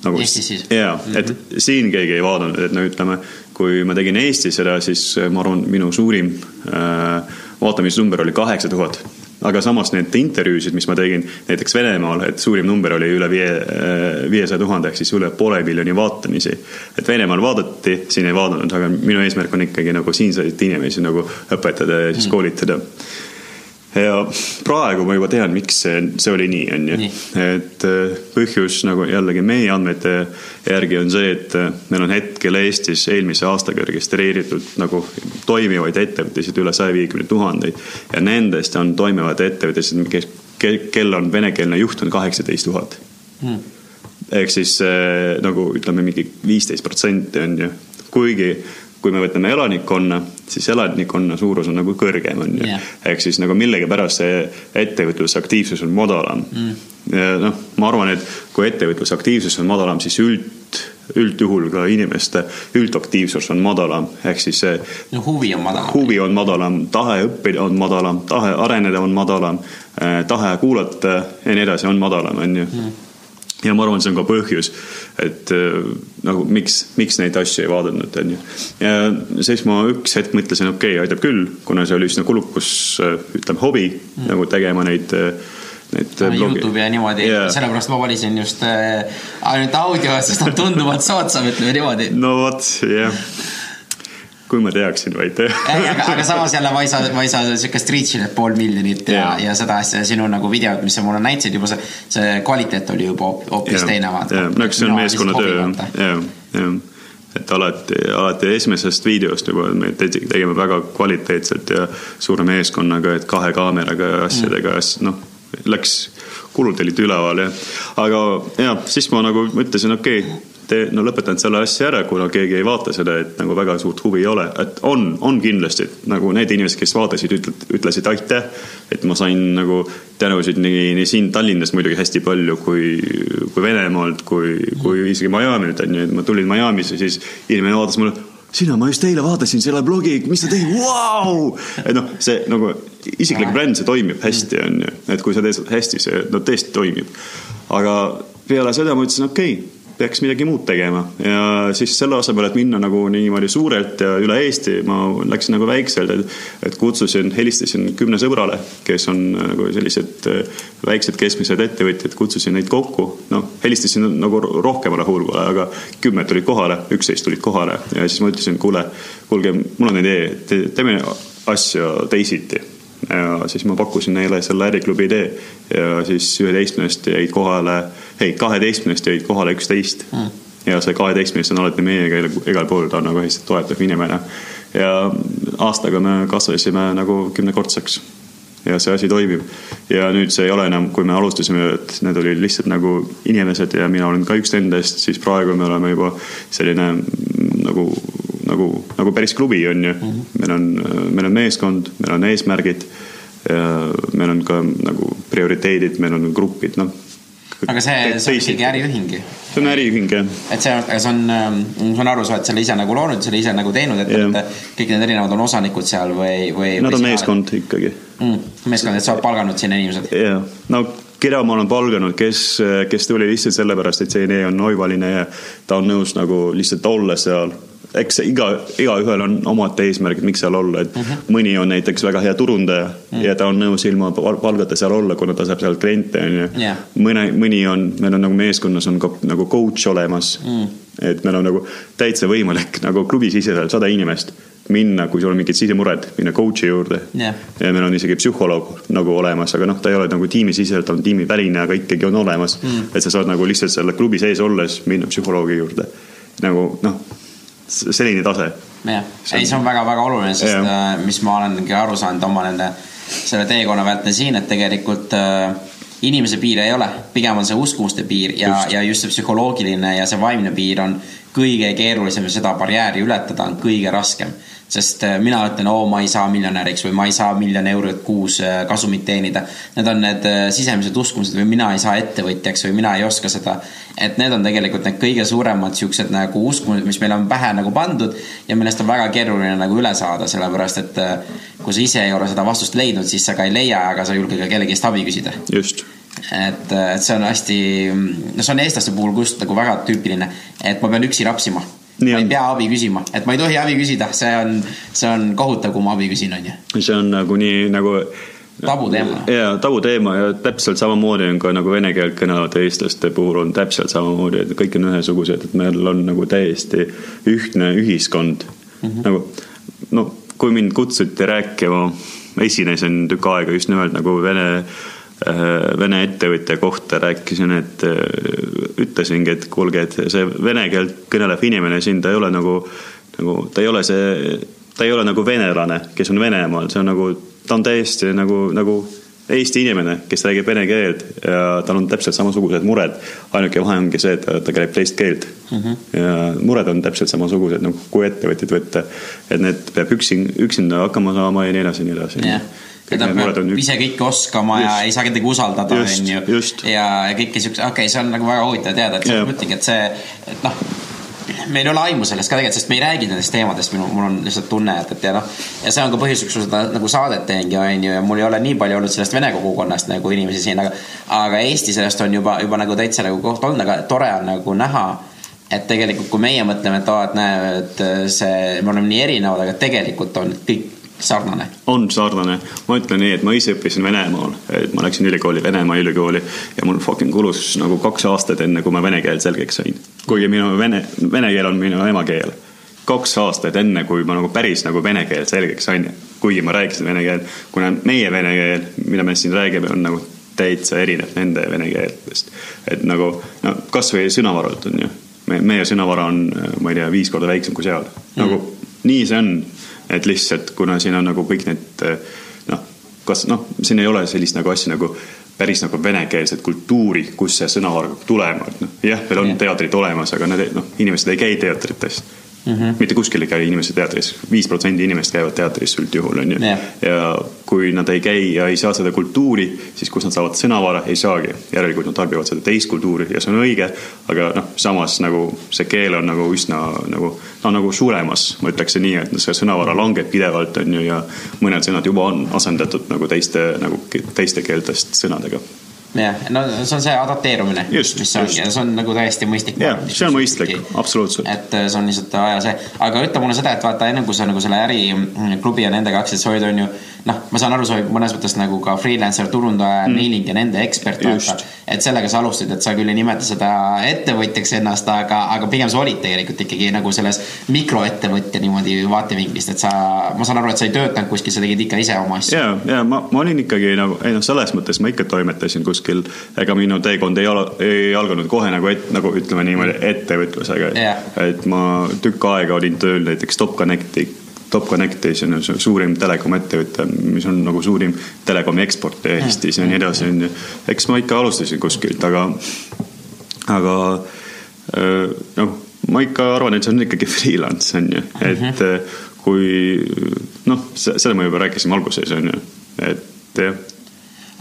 nagu Eestis siis? jaa, et siin keegi ei vaadanud, et no ütleme, kui ma tegin Eestis seda, siis ma arvan, minu suurim äh, vaatamisnumber oli kaheksa tuhat. aga samas need intervjuusid, mis ma tegin näiteks Venemaal, et suurim number oli üle viie, viiesaja tuhande ehk siis üle poole miljoni vaatamisi. et Venemaal vaadati, siin ei vaadanud, aga minu eesmärk on ikkagi nagu siinseid inimesi nagu õpetada ja siis Mm. Ja praegu ma juba tean, miks see, see oli nii, on ju. Et äh, põhjus nagu jällegi meie andmete järgi on see, et äh, meil on hetkel Eestis eelmise aastaga registreeritud nagu toimivaid ettevõtteid üle saja viiekümne tuhandeid ja nendest on toimivad ettevõtteid, kes, kel on venekeelne juht on kaheksateist tuhat. ehk siis äh, nagu ütleme mingi viisteist protsenti on ju, kuigi kui me võtame elanikkonna, siis elanikkonna suurus on nagu kõrgem, on ju Jah. ehk siis nagu millegipärast see ettevõtlusaktiivsus on madalam mm.. noh, ma arvan, et kui ettevõtlusaktiivsus on madalam, siis üld, üldjuhul ka inimeste üldaktiivsus on madalam, ehk siis see no huvi on madalam. huvi on madalam, tahe õppida on madalam, tahe areneda on madalam, tahe kuulata ja nii edasi on madalam, on ju ja ma arvan, see on ka põhjus, et äh, nagu miks, miks neid asju ei vaadanud, on ju. ja siis ma üks hetk mõtlesin, okei okay,, aitab küll, kuna see oli üsna kulukus, ütleme hobi mm. nagu tegema neid, neid Youtube'i ja niimoodi yeah., sellepärast ma valisin just äh, ainult audio, sest on tunduvalt soodsam, ütleme niimoodi. no vot, jah. Kui ma teaksin vaid. aga, aga samas jälle ma ei saa, ma ei saa siukest reach'i, et pool miljonit ja Jaa. ja seda asja, sinu nagu videod, mis sa mulle näitasid juba see, see kvaliteet oli juba hoop- hoopis teine. jah, no eks see on meeskonnatöö, jah, jah. et alati, alati esimesest videost juba me tegi- tegime väga kvaliteetselt ja suure meeskonnaga, et kahe kaameraga ja asjadega mm., noh, läks, kulud olid üleval ja, aga ja siis ma nagu mõtlesin, okei okay, te no lõpetan selle asja ära, kuna keegi ei vaata seda, et nagu väga suurt huvi ei ole, et on, on kindlasti nagu need inimesed, kes vaatasid, ütlesid aitäh, et ma sain nagu tänusid nii, nii siin Tallinnas muidugi hästi palju kui, kui Venemaalt, kui, kui isegi Miami'lt on ju, et ma tulin Miami'sse, siis inimene vaatas mulle sina, ma just eile vaatasin selle blogi, mis sa tegid, vau! et noh, see nagu isiklik bränd, see toimib hästi, on ju, et kui sa teed hästi, see no tõesti toimib. aga peale seda ma ütlesin, okei okay, peaks midagi muud tegema. Ja siis selle asemel, et minna nagu niimoodi suurelt ja üle Eesti, ma läksin nagu väikselt, et, et kutsusin, helistasin kümne sõbrale, kes on nagu sellised äh, väiksed keskmised ettevõtjad, kutsusin neid kokku, noh, helistasin nagu rohkemale hulgale, aga kümme tulid kohale, üksteist tulid kohale ja siis ma ütlesin, kuule, kuulge, mul on idee, teeme asja teisiti ja siis ma pakkusin neile selle äriklubi idee ja siis üheteistkümnest jäid kohale, ei, kaheteistkümnest jäid kohale üksteist mm.. ja see kaheteistkümnest on alati meiega igal- pool, ta on nagu hästi toetav inimene. ja aastaga me kasvasime nagu kümnekordseks ja see asi toimib. ja nüüd see ei ole enam, kui me alustasime, et need olid lihtsalt nagu inimesed ja mina olen ka üks nendest, siis praegu me oleme juba selline nagu, nagu, nagu päris klubi on ju mm. -hmm. meil on, meil on meeskond, meil on eesmärgid meil on ka nagu prioriteedid, meil on grupid, noh. aga see, see on ikkagi äriühing ju. see on äriühing jah, et see on, see on, ma saan aru, sa oled selle ise nagu loonud, selle ise nagu teinud, et Jah. et kõik need erinevad on osanikud seal või, või. nad on meeskond ikkagi mm,. meeskond, et sa oled palganud sinna inimesed. jaa, no keda ma olen palganud, kes, kes tuli lihtsalt sellepärast, et see idee on oivaline ja ta on nõus nagu lihtsalt olla seal. Eks iga, igaühel on omad eesmärgid, miks seal olla, et uh -huh. mõni on näiteks väga hea turundaja uh -huh. ja ta on nõus ilma pal- palgata seal olla, kuna ta saab sealt kliente, on ju mõne, mõni on, meil on nagu meeskonnas on ka nagu coach olemas mm.. et meil on nagu täitsa võimalik nagu klubisiseselt sada inimest minna, kui sul on mingid sisemured, minna coach'i juurde Jah. ja meil on isegi psühholoog nagu olemas, aga noh, ta ei ole nagu tiimisiseselt, ta on tiimiväline, aga ikkagi on olemas mm.. et sa saad nagu lihtsalt selle klubi sees olles minna psühholoogi juurde. nagu noh, selline tase. jah, ei, see on väga-väga oluline, sest Jah. äh, mis ma olengi aru saanud oma nende, selle teekonna vältel siin, et tegelikult äh, inimese piire ei ole, pigem on see uskumuste piir ja, ja just see psühholoogiline ja see vaimne piir on kõige keerulisem ja seda barjääri ületada on kõige raskem. Sest äh, mina ütlen, oo, ma ei saa miljonäriks või ma ei saa miljon eurot kuus äh, kasumit teenida. Need on need äh, sisemised uskumused või mina ei saa ettevõtjaks või mina ei oska seda. et need on tegelikult need kõige suuremad siuksed nagu uskumused, mis meil on pähe nagu pandud ja millest on väga keeruline nagu üle saada, sellepärast et kui sa ise ei ole seda vastust leidnud, siis sa ka ei leia, aga sa ei julge ka kellegi eest abi küsida just, et, et see on hästi, no see on eestlaste puhul just nagu väga tüüpiline, et ma pean üksi rapsima. Ma ei on. pea abi küsima, et ma ei tohi abi küsida, see on, see on kohutav, kui ma abi küsin, onju. see on nagu nii nagu tabuteema. ja tabuteema ja täpselt samamoodi on ka nagu vene keelt kõnelevate eestlaste puhul on täpselt samamoodi, et kõik on ühesugused, et meil on nagu täiesti ühtne ühiskond mm. -hmm. nagu no kui mind kutsuti rääkima, esinesin tükk aega just nimelt nagu vene, vene ettevõtja kohta rääkisin, et äh, ütlesingi, et kuulge, et see vene keelt kõnelev inimene siin, ta ei ole nagu, nagu ta ei ole see, ta ei ole nagu venelane, kes on Venemaal, see on nagu, ta on täiesti nagu, nagu Eesti inimene, kes räägib vene keelt ja tal on täpselt samasugused mured. ainuke vahe ongi see, et ta, käib teist keelt mm. -hmm. ja mured on täpselt samasugused nagu kui ettevõtjad võtta, et need peab üksin, üksinda hakkama saama ja nii edasi nii edasi. ja ta peab ise kõike oskama just. ja ei saa kedagi usaldada, onju. ja, ja kõike siukse, okei okay,, see on nagu väga huvitav teada, et Jah. mõtlengi, et see, et noh, meil ei ole aimu sellest ka tegelikult, sest me ei räägi nendest teemadest, minu, mul on lihtsalt tunne, et, et ja noh, ja see on ka põhjus, miks ma seda nagu saadet teengi, onju, ja mul ei ole nii palju olnud sellest vene kogukonnast nagu inimesi siin, aga aga Eesti sellest on juba, juba nagu täitsa nagu koht olnud, aga tore on nagu näha et tegelikult, kui meie mõtleme, et aa, et näe, et see, me oleme nii erinevad, aga tegelikult on kõik sarnane. on sarnane, ma ütlen nii, et ma ise õppisin Venemaal, et ma läksin ülikooli, Venemaa ülikooli ja mul fucking kulus nagu kaks aastat, enne kui ma vene keelt selgeks sain. kuigi minu vene, vene keel on minu emakeel. kaks aastat enne, kui ma nagu päris nagu vene keelt selgeks sain, kuigi ma rääkisin vene keelt, kuna meie vene keel, mida me siin räägime, on nagu täitsa erinev nende vene keeltest. et nagu no kasvõi sõnavaralt on ju, meie sõnavara on, ma ei tea, viis korda väiksem kui seal. nagu nii see on et lihtsalt kuna siin on nagu kõik need noh, kas noh, siin ei ole sellist nagu asja nagu päris nagu venekeelset kultuuri, kust see sõnavarg peab tulema, et noh, jah, meil on Jah. teatrid olemas, aga need noh, inimesed ei käi teatrites mm. -hmm. mitte kuskil ei käi inimesed teatris, viis protsenti inimest käivad teatris üldjuhul on ju Jah. ja kui nad ei käi ja ei saa seda kultuuri, siis kust nad saavad sõnavara, ei saagi. järelikult nad tarbivad seda teist kultuuri ja see on õige, aga noh, samas nagu see keel on nagu üsna nagu, ta on nagu suremas, ma ütleks nii, et see sõnavara langeb pidevalt, on ju, ja mõned sõnad juba on asendatud nagu teiste nagu teiste keeltest sõnadega. jah, no see on see adapteerumine, mis ongi ja see on nagu täiesti mõistlik. Jah, see on mõistlik, absoluutselt. et äh, see on lihtsalt aja see, aga ütle mulle seda, et vaata enne kui sa nagu selle äriklubi ja nendega hakkasid, sa olid on ju noh, ma saan aru, sa olid mõnes mõttes nagu ka freelancer, turundaja mm., mailing ja nende ekspert, Just. et sellega sa alustasid, et sa küll ei nimeta seda ettevõtjaks ennast, aga, aga pigem sa olid tegelikult ikkagi nagu selles mikroettevõtja niimoodi vaatevinklist, et sa, ma saan aru, et sa ei töötanud kuskil, sa tegid ikka ise oma asju. ja, ja ma, ma olin ikkagi nagu, ei noh, selles mõttes ma ikka toimetasin kuskil, ega minu teekond ei ole, ei alganud kohe nagu, et nagu ütleme niimoodi ettevõtlusega Jah. et ma tükk aega olin tööl näiteks Top Connecti, Top Connecti, see on su- suurim telekomettevõte, mis on nagu suurim telekomi eksportija Eestis ja nii edasi, on ju. eks ma ikka alustasin kuskilt, aga, aga öö, noh, ma ikka arvan, et see on ikkagi freelance on ju, et öö, kui noh, seda me juba rääkisime alguses on ju, et et jah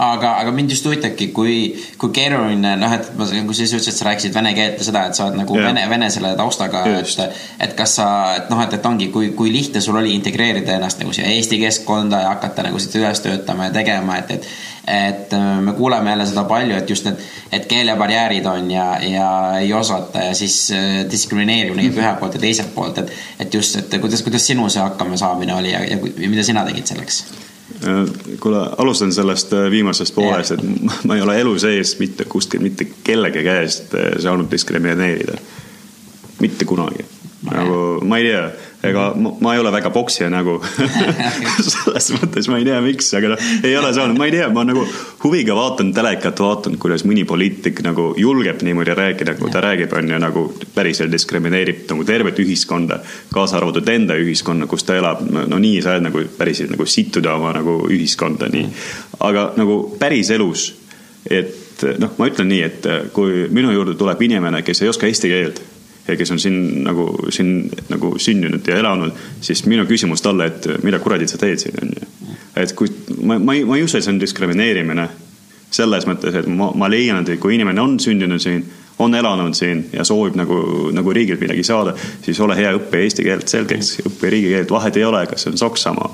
aga, aga mind just huvitabki, kui, kui keeruline, noh, et ma, kui sa ütlesid, sa rääkisid vene keelt ja seda, et sa oled nagu yeah. vene, vene selle taustaga, et, et kas sa, et noh, et, et ongi, kui, kui lihtne sul oli integreerida ennast nagu siia Eesti keskkonda ja hakata nagu siit üles töötama ja tegema, et, et et äh, me kuuleme jälle seda palju, et just need, et keelebarjäärid on ja, ja ei osata ja siis äh, diskrimineerimine käib ühelt poolt ja teiselt poolt, et, et just, et kuidas, kuidas sinu see hakkamasaamine oli ja, ja, ja mida sina tegid selleks? Äh, kuule, alustan sellest äh, viimasest poolest, et ma ei ole elu sees mitte kuskil mitte kellegi käest äh, saanud diskrimineerida. mitte kunagi. nagu ma ei tea ega ma, ma ei ole väga poksija nagu selles mõttes ma ei tea, miks, aga noh, ei ole saanud, ma ei tea, ma nagu huviga vaatan telekat, vaatan, kuidas mõni poliitik nagu julgeb niimoodi rääkida, nagu ta räägib, on ju, nagu päriselt diskrimineerib nagu tervet ühiskonda, kaasa arvatud enda ühiskonna, kus ta elab. no nii sa oled nagu päriselt nagu sittuda oma nagu ühiskonda, nii. aga nagu päriselus, et noh, ma ütlen nii, et kui minu juurde tuleb inimene, kes ei oska eesti keelt kes on siin nagu, siin nagu sündinud ja elanud, siis minu küsimus talle, et mida kuradit sa teed siin, on ju. et kui ma, ma ei, ma ei usu, et see on diskrimineerimine. selles mõttes, et ma, ma leian, et kui inimene on sündinud siin, on elanud siin ja soovib nagu, nagu riigilt midagi saada, siis ole hea, õpi eesti keelt selgeks, õpi riigikeelt, vahet ei ole, kas see on Saksamaa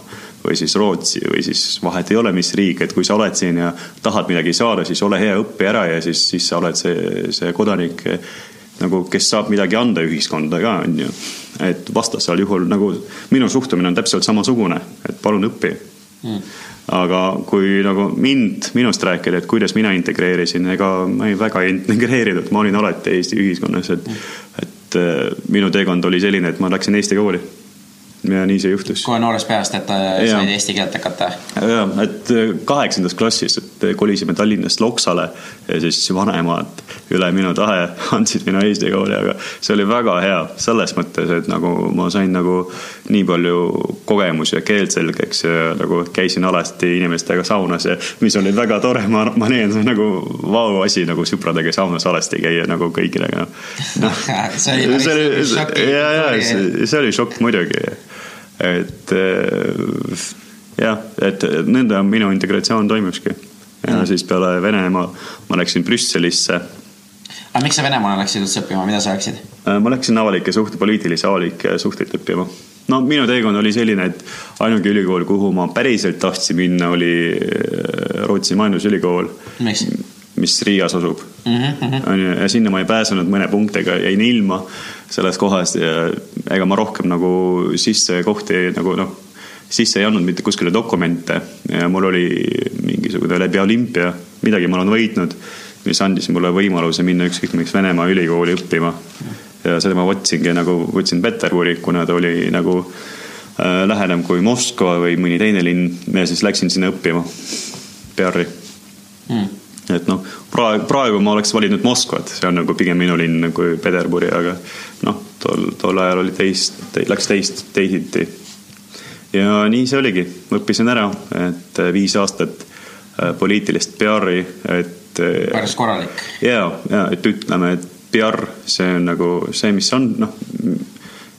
või siis Rootsi või siis vahet ei ole, mis riik, et kui sa oled siin ja tahad midagi saada, siis ole hea, õpi ära ja siis, siis sa oled see, see kodanik nagu, kes saab midagi anda ühiskonda ka, on ju. et vastasel juhul nagu minu suhtumine on täpselt samasugune, et palun õpi mm. aga kui nagu mind, minust rääkida, et kuidas mina integreerisin, ega ma ei väga ei integreerinud, ma olin alati Eesti ühiskonnas, et mm., et äh, minu teekond oli selline, et ma läksin Eesti kooli ja nii see juhtus. kohe noorest peast, et äh, said eesti keelt hakata? ja, et äh, kaheksandas klassis, et äh, kolisime Tallinnast Loksale ja siis vanemad üle minu tahe andsid minu eesti kooli, aga see oli väga hea selles mõttes, et nagu ma sain nagu nii palju kogemusi ja keelt selgeks ja nagu käisin alati inimestega saunas ja mis oli väga tore, ma, ma leian, see on nagu vau asi nagu sõpradega saunas alati käia nagu kõigile no.. see oli päris šokk. ja, ja see oli šokk muidugi et eh, jah, et nõnda minu integratsioon toimuski. ja mm. siis peale Venemaa ma läksin Brüsselisse. aga miks sa Venemaale läksid üldse õppima, mida sa läksid? Äh, ma läksin avalikke suhte, poliitilisi avalikke suhteid õppima. no minu teekond oli selline, et ainuke ülikool, kuhu ma päriselt tahtsin minna, oli äh, Rootsi majandusülikool. miks? Mis Riias asub mm. -hmm. on ju, ja sinna ma ei pääsenud mõne punktiga, jäin ilma sellest kohast ja ega ma rohkem nagu sisse kohti nagu noh, sisse ei andnud mitte kuskile dokumente ja mul oli mingisugune läbi olümpia, midagi ma olen võitnud, mis andis mulle võimaluse minna ükskõik miks Venemaa ülikooli õppima. ja seda ma võtsingi nagu, võtsin Peterburi, kuna ta oli nagu äh, lähedam kui Moskva või mõni teine linn ja siis läksin sinna õppima, PR-i mm et noh, praegu, praegu ma oleks valinud Moskvat, see on nagu pigem minu linn kui Peterburi, aga noh, tol, tol ajal oli teist te,, läks teist, teisiti. ja nii see oligi, õppisin ära, et viis aastat äh, poliitilist PR-i, et. Äh, päris korralik. ja, ja et ütleme, et PR, see on nagu see, mis on, noh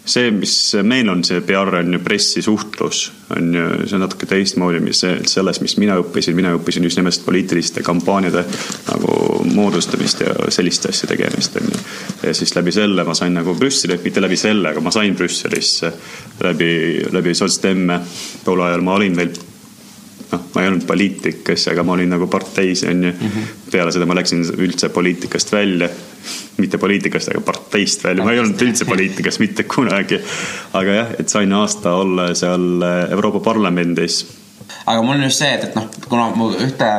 see, mis meil on, see PR on ju pressisuhtlus, on ju, see on natuke teistmoodi, mis selles, mis mina õppisin, mina õppisin just nimelt poliitiliste kampaaniade nagu moodustamist ja selliste asja tegemist, on ju. ja siis läbi selle ma sain nagu Brüsseli, mitte läbi selle, aga ma sain Brüsselisse läbi, läbi sotsdemme. tol ajal ma olin veel noh, ma ei olnud poliitik, kes, aga ma olin nagu parteis, on ju. Mhm. peale seda ma läksin üldse poliitikast välja. mitte poliitikast, aga parteist välja, ma ei olnud üldse poliitikas mitte kunagi. aga jah, et sain aasta olla seal Euroopa Parlamendis. aga mul on just see, et, et noh, kuna mu ühte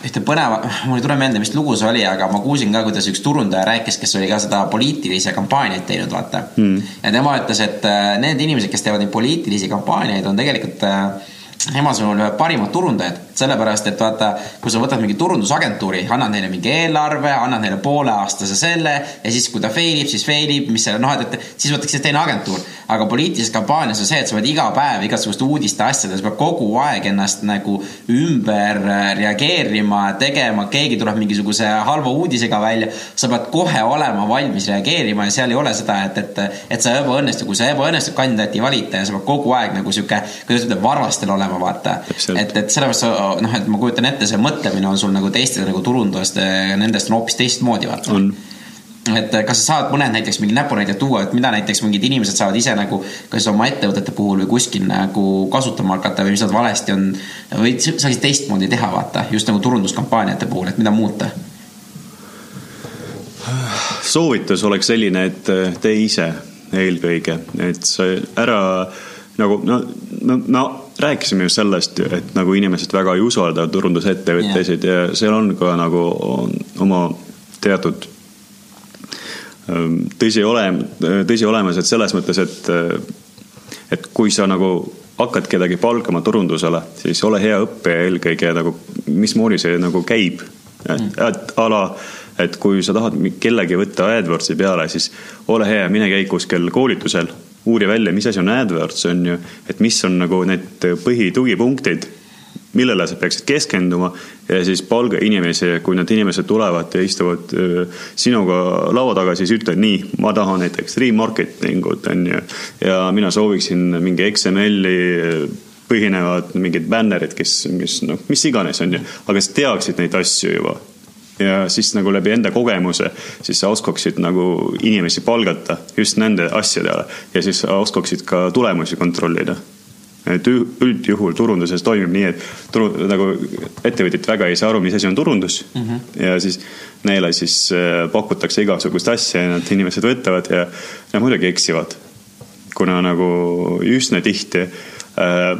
ühte põneva, mul ei tule meelde, mis lugu see oli, aga ma kuulsin ka, kuidas üks turundaja rääkis, kes oli ka seda poliitilisi kampaaniaid teinud, vaata mm.. ja tema ütles, et äh, need inimesed, kes teevad neid poliitilisi kampaaniaid, on tegelikult äh, nemad on ühed parimad turundajad, sellepärast et vaata, kui sa võtad mingi turundusagentuuri, annad neile mingi eelarve, annad neile pooleaastase selle ja siis, kui ta fail ib, siis fail ib, mis selle noh, et, et siis võetakse teine agentuur. aga poliitilises kampaanias on see, et sa pead iga päev igasuguste uudiste asjades, pead kogu aeg ennast nagu ümber reageerima, tegema, keegi tuleb mingisuguse halva uudisega välja. sa pead kohe olema valmis reageerima ja seal ei ole seda, et, et, et sa ebaõnnestu, kui sa ebaõnnestub kandidaati ei valita ja sa pead kogu aeg nagu sihuke, kuidas ütelda, varvastel olema panema, vaata. Et, et sellepärast sa- noh, et ma kujutan ette, see mõtlemine on sul nagu teiste nagu turundajast, nendest on hoopis teistmoodi, vaata et kas sa saad mõned näiteks mingi näpunäited tuua, et mida näiteks mingid inimesed saavad ise nagu kas oma ettevõtete puhul või kuskil nagu kasutama hakata või mis nad valesti on või saaksid teistmoodi teha, vaata just nagu turunduskampaaniate puhul, et mida muuta. soovitus oleks selline, et äh, tee ise eelkõige, et sa ära nagu no, no, no rääkisime ju sellest, et nagu inimesed väga ei usalda turundusettevõtteid ja seal on ka nagu oma teatud tõsi olem-, tõsi olemas, et selles mõttes, et, et kui sa nagu hakkad kedagi palkama turundusele, siis ole hea õppija eelkõige nagu, mismoodi see nagu käib. et, et a la, et kui sa tahad kellegi võtta AdWordsi peale, siis ole hea, mine käi kuskil koolitusel, uuri välja, mis asi on AdWords, on ju, et mis on nagu need põhitugipunktid millele sa peaksid keskenduma ja siis palga inimesi, kui need inimesed tulevad ja istuvad sinuga laua taga, siis ütle nii, ma tahan näiteks remarketingut, on ju. ja mina sooviksin mingi XML-i põhinevad mingid bännerid, kes, mis noh, mis iganes, on ju, aga sa teaksid neid asju juba ja siis nagu läbi enda kogemuse, siis sa oskaksid nagu inimesi palgata just nende asjadele ja siis sa oskaksid ka tulemusi kontrollida et üldjuhul turunduses toimib nii, et turu, nagu ettevõtjad väga ei saa aru, mis asi on turundus mm. -hmm. ja siis neile siis äh, pakutakse igasugust asja ja need inimesed võtavad ja nad muidugi eksivad. kuna nagu üsna tihti äh,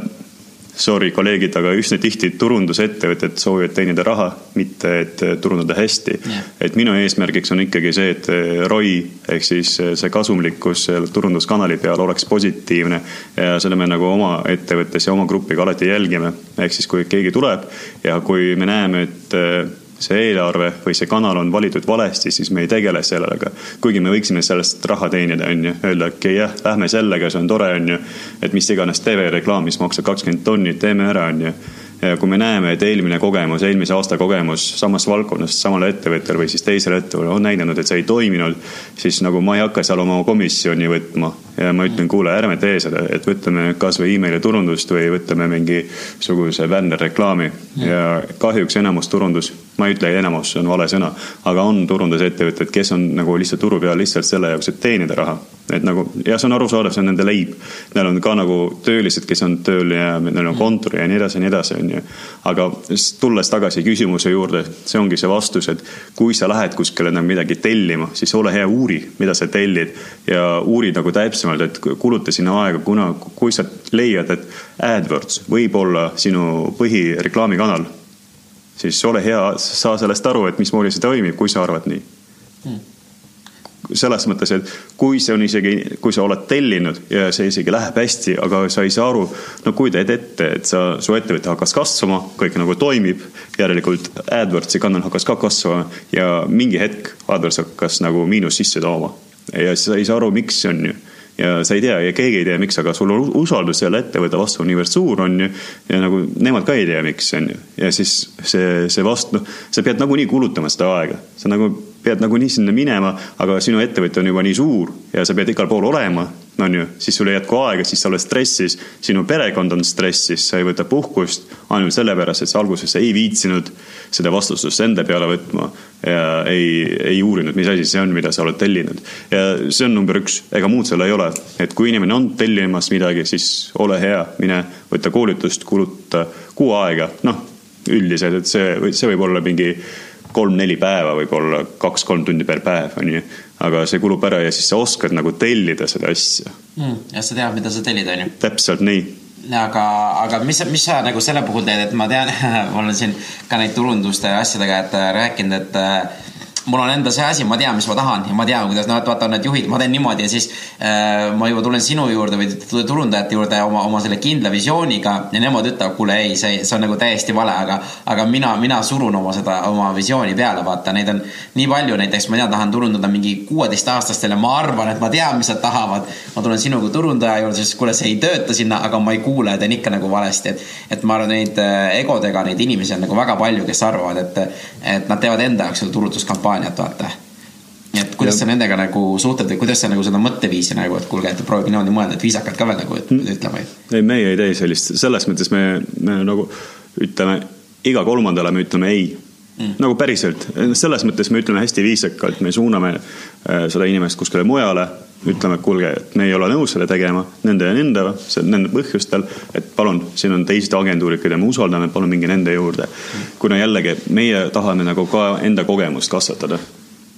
sorry, kolleegid, aga üsna tihti turundusettevõtted soovivad teenida raha, mitte et turundada hästi Jah. et minu eesmärgiks on ikkagi see, et ROI ehk siis see kasumlikkus turunduskanali peal oleks positiivne ja seda me nagu oma ettevõttes ja oma grupiga alati jälgime. ehk siis, kui keegi tuleb ja kui me näeme, et see eelarve või see kanal on valitud valesti, siis me ei tegele sellega. kuigi me võiksime sellest raha teenida, on ju, öelda okei okay, jah, lähme sellega, see on tore, on ju. et mis iganes TV-reklaam, mis maksab kakskümmend tonni, teeme ära, on ju ja kui me näeme, et eelmine kogemus, eelmise aasta kogemus samast valdkonnast samale ettevõttele või siis teisele ettevõttele on näidanud, et see ei toiminud, siis nagu ma ei hakka seal oma komisjoni võtma ja ma ütlen, kuule, ärme tee seda, et võtame kasvõi emaili turundust või võtame mingisuguse bänderreklaami ja kahjuks enamus turundus, ma ei ütle enamus, see on vale sõna, aga on turundusettevõtted, kes on nagu lihtsalt turu peal lihtsalt selle jaoks, et teenida raha. et nagu ja see on arusaadav, see on nende leib. Neil on ka nagu töölised, kes on tööl ja neil on kontor ja nii edasi ja nii edasi, on ju. aga tulles tagasi küsimuse juurde, see ongi see vastus, et kui sa lähed kuskile nagu midagi tellima, siis ole hea, uuri, mida sa tellid ja uuri nagu täpsemalt, et kuluta sinna aega, kuna kui sa leiad, et AdWords võib olla sinu põhireklaamikanal, siis ole hea, saa sellest aru, et mismoodi see toimib, kui sa arvad nii. Selles mõttes, et kui see on isegi, kui sa oled tellinud ja see isegi läheb hästi, aga sa ei saa aru, no kujutad ette, et sa, su ettevõte hakkas kasvama, kõik nagu toimib, järelikult AdWordsi kanal hakkas ka kasvama ja mingi hetk AdWords hakkas nagu miinust sisse tooma. Ja sa ei saa aru, miks on ju ja sa ei tea ja keegi ei tea, miks, aga sul usaldus selle ettevõtte vastu on niivõrd suur, on ju. ja nagu nemad ka ei tea, miks, on ju. ja siis see, see vastu, noh, sa pead nagunii kulutama seda aega, sa nagu pead nagunii sinna minema, aga sinu ettevõte on juba nii suur ja sa pead igal pool olema, on ju, siis sul ei jätku aega, siis sa oled stressis, sinu perekond on stressis, sa ei võta puhkust ainult sellepärast, et sa alguses ei viitsinud seda vastutust enda peale võtma ja ei, ei uurinud, mis asi see on, mida sa oled tellinud. ja see on number üks, ega muud seal ei ole, et kui inimene on tellimas midagi, siis ole hea, mine võta koolitust, kuluta kuu aega, noh, üldiselt, et see, see võib olla mingi kolm-neli päeva, võib-olla kaks-kolm tundi per päev, onju. aga see kulub ära ja siis sa oskad nagu tellida seda asja. mm,. ja sa tead, mida sa tellid, onju. täpselt nii. aga, aga mis, mis sa nagu selle puhul teed, et ma tean, ma olen siin ka neid turunduste asjadega, et äh, rääkinud, et äh, mul on enda see asi, ma tean, mis ma tahan ja ma tean, kuidas nad vaata need juhid, ma teen niimoodi ja siis äh, ma juba tulen sinu juurde või turundajate juurde oma, oma selle kindla visiooniga ja nemad ütlevad, kuule ei, see, see on nagu täiesti vale, aga, aga mina, mina surun oma seda, oma visiooni peale, vaata, neid on nii palju, näiteks ma tean, tahan turundada mingi kuueteistaastastele, ma arvan, et ma tean, mis nad tahavad. ma tulen sinuga turundaja juurde, siis kuule, see ei tööta sinna, aga ma ei kuule, teen ikka nagu valesti, et, et ma arvan, neid äh, egodega neid inimesi on nagu väga palju, kes arvavad, et, et nad teevad enda jaoks seda turunduskampaaniat, vaata et kuidas Ja- sa nendega nagu suhtled või kuidas sa nagu seda mõtteviisi nagu, et kuulge, et proovige niimoodi mõelda, et viisakalt ka veel nagu Mm. ütlema. ei, meie ei tee sellist, selles mõttes me, me nagu ütleme, iga kolmandale me ütleme ei mm.. nagu päriselt, selles mõttes me ütleme hästi viisakalt, me suuname äh, seda inimest kuskile mujale, ütleme, et kuulge, et me ei ole nõus selle tegema nende ja nende, nende põhjustel, et palun, siin on teised agentuurid, keda me usaldame, palun minge nende juurde. kuna jällegi meie tahame nagu ka enda kogemust kasvatada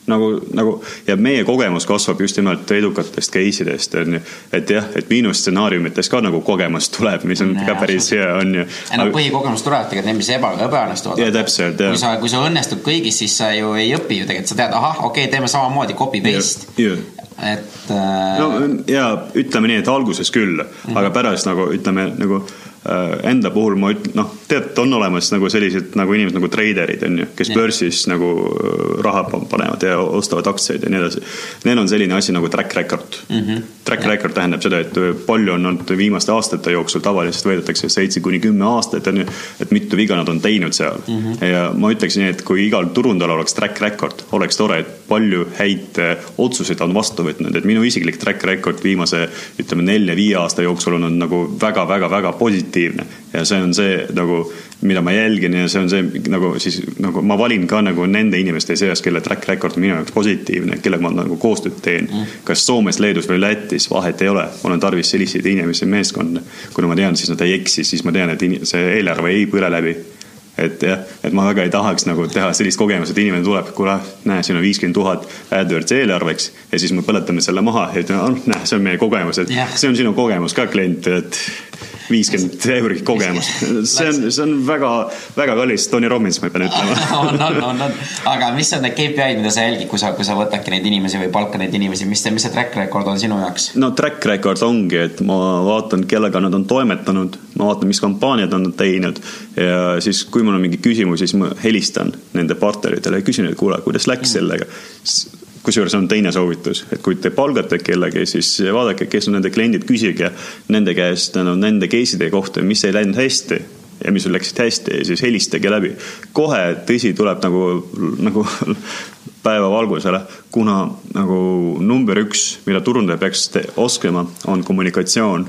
nagu, nagu ja meie kogemus kasvab just nimelt edukatest case idest on ju, et jah, et miinusstsenaariumites ka nagu kogemus tuleb, mis on Jaa, ka päris hea on ju. no põhikogemus tuleb tegelikult need, mis eba, ebaõnnestuvad. Jaa, täpselt, jah. kui sa, kui sa õnnestud kõigis, siis sa ju ei õpi ju tegelikult, sa tead, ahah, okei okay,, teeme samamoodi copy paste. Jah. et äh, no ja ütleme nii, et alguses küll mm, -hmm. aga pärast nagu ütleme nagu enda puhul ma ütlen, noh, tead, on olemas nagu sellised nagu inimesed nagu treiderid on ju, kes Jah. börsis nagu äh, raha pa- panevad ja ostavad aktsiaid ja nii edasi. Neil on selline asi nagu track record mm. -hmm. Track record tähendab seda, et äh, palju on olnud viimaste aastate jooksul, tavaliselt võetakse seitse kuni kümme aastat on ju, et mitu viga nad on teinud seal mm. -hmm. ja ma ütleks nii, et kui igal turundajal oleks track record, oleks tore, et palju häid äh, otsuseid on vastu võtnud, et minu isiklik track record viimase ütleme nelja-viie aasta jooksul on olnud nagu väga-väga-väga positiivne ja see on see nagu, mida ma jälgin ja see on see nagu siis nagu ma valin ka nagu nende inimeste seas, kelle track record on minu jaoks positiivne, kellega ma nagu koostööd teen mm.. kas Soomes, Leedus või Lätis, vahet ei ole, mul on tarvis selliseid inimesi meeskonda. kuna ma tean, siis nad ei eksi, siis ma tean, et see eelarve ei põle läbi et jah, et ma väga ei tahaks nagu teha sellist kogemust, et inimene tuleb, kuule, näe, siin on viiskümmend tuhat AdWords eelarveks ja siis me põletame selle maha ja ütleme, oh näe, see on meie kogemus, et Jah. see on sinu kogemus ka klient, et viiskümmend eurot kogemus. see on, see on väga, väga kallis, Tony Robbins, ma pean ütlema. on, on, on, on, aga mis on need KPI-d, mida sa jälgid, kui sa, kui sa võtadki neid inimesi või palka neid inimesi, mis see, mis see track record on sinu jaoks? no track record ongi, et ma vaatan, kellega nad on toimetanud, ma vaatan, mis kampaaniad on nad teinud ja siis, kui mul on mingi küsimus, siis ma helistan nende partneritele ja küsin, et kuule, kuidas läks sellega. Kusjuures on teine soovitus, et kui te palgate kellegi, siis vaadake, kes on nende kliendid, küsige nende käest no, nende case'ide kohta, mis ei läinud hästi ja mis sul läksid hästi ja siis helistage läbi. kohe, tõsi, tuleb nagu, nagu päevavalgusele, kuna nagu number üks, mida turundaja peaks oskama, on kommunikatsioon.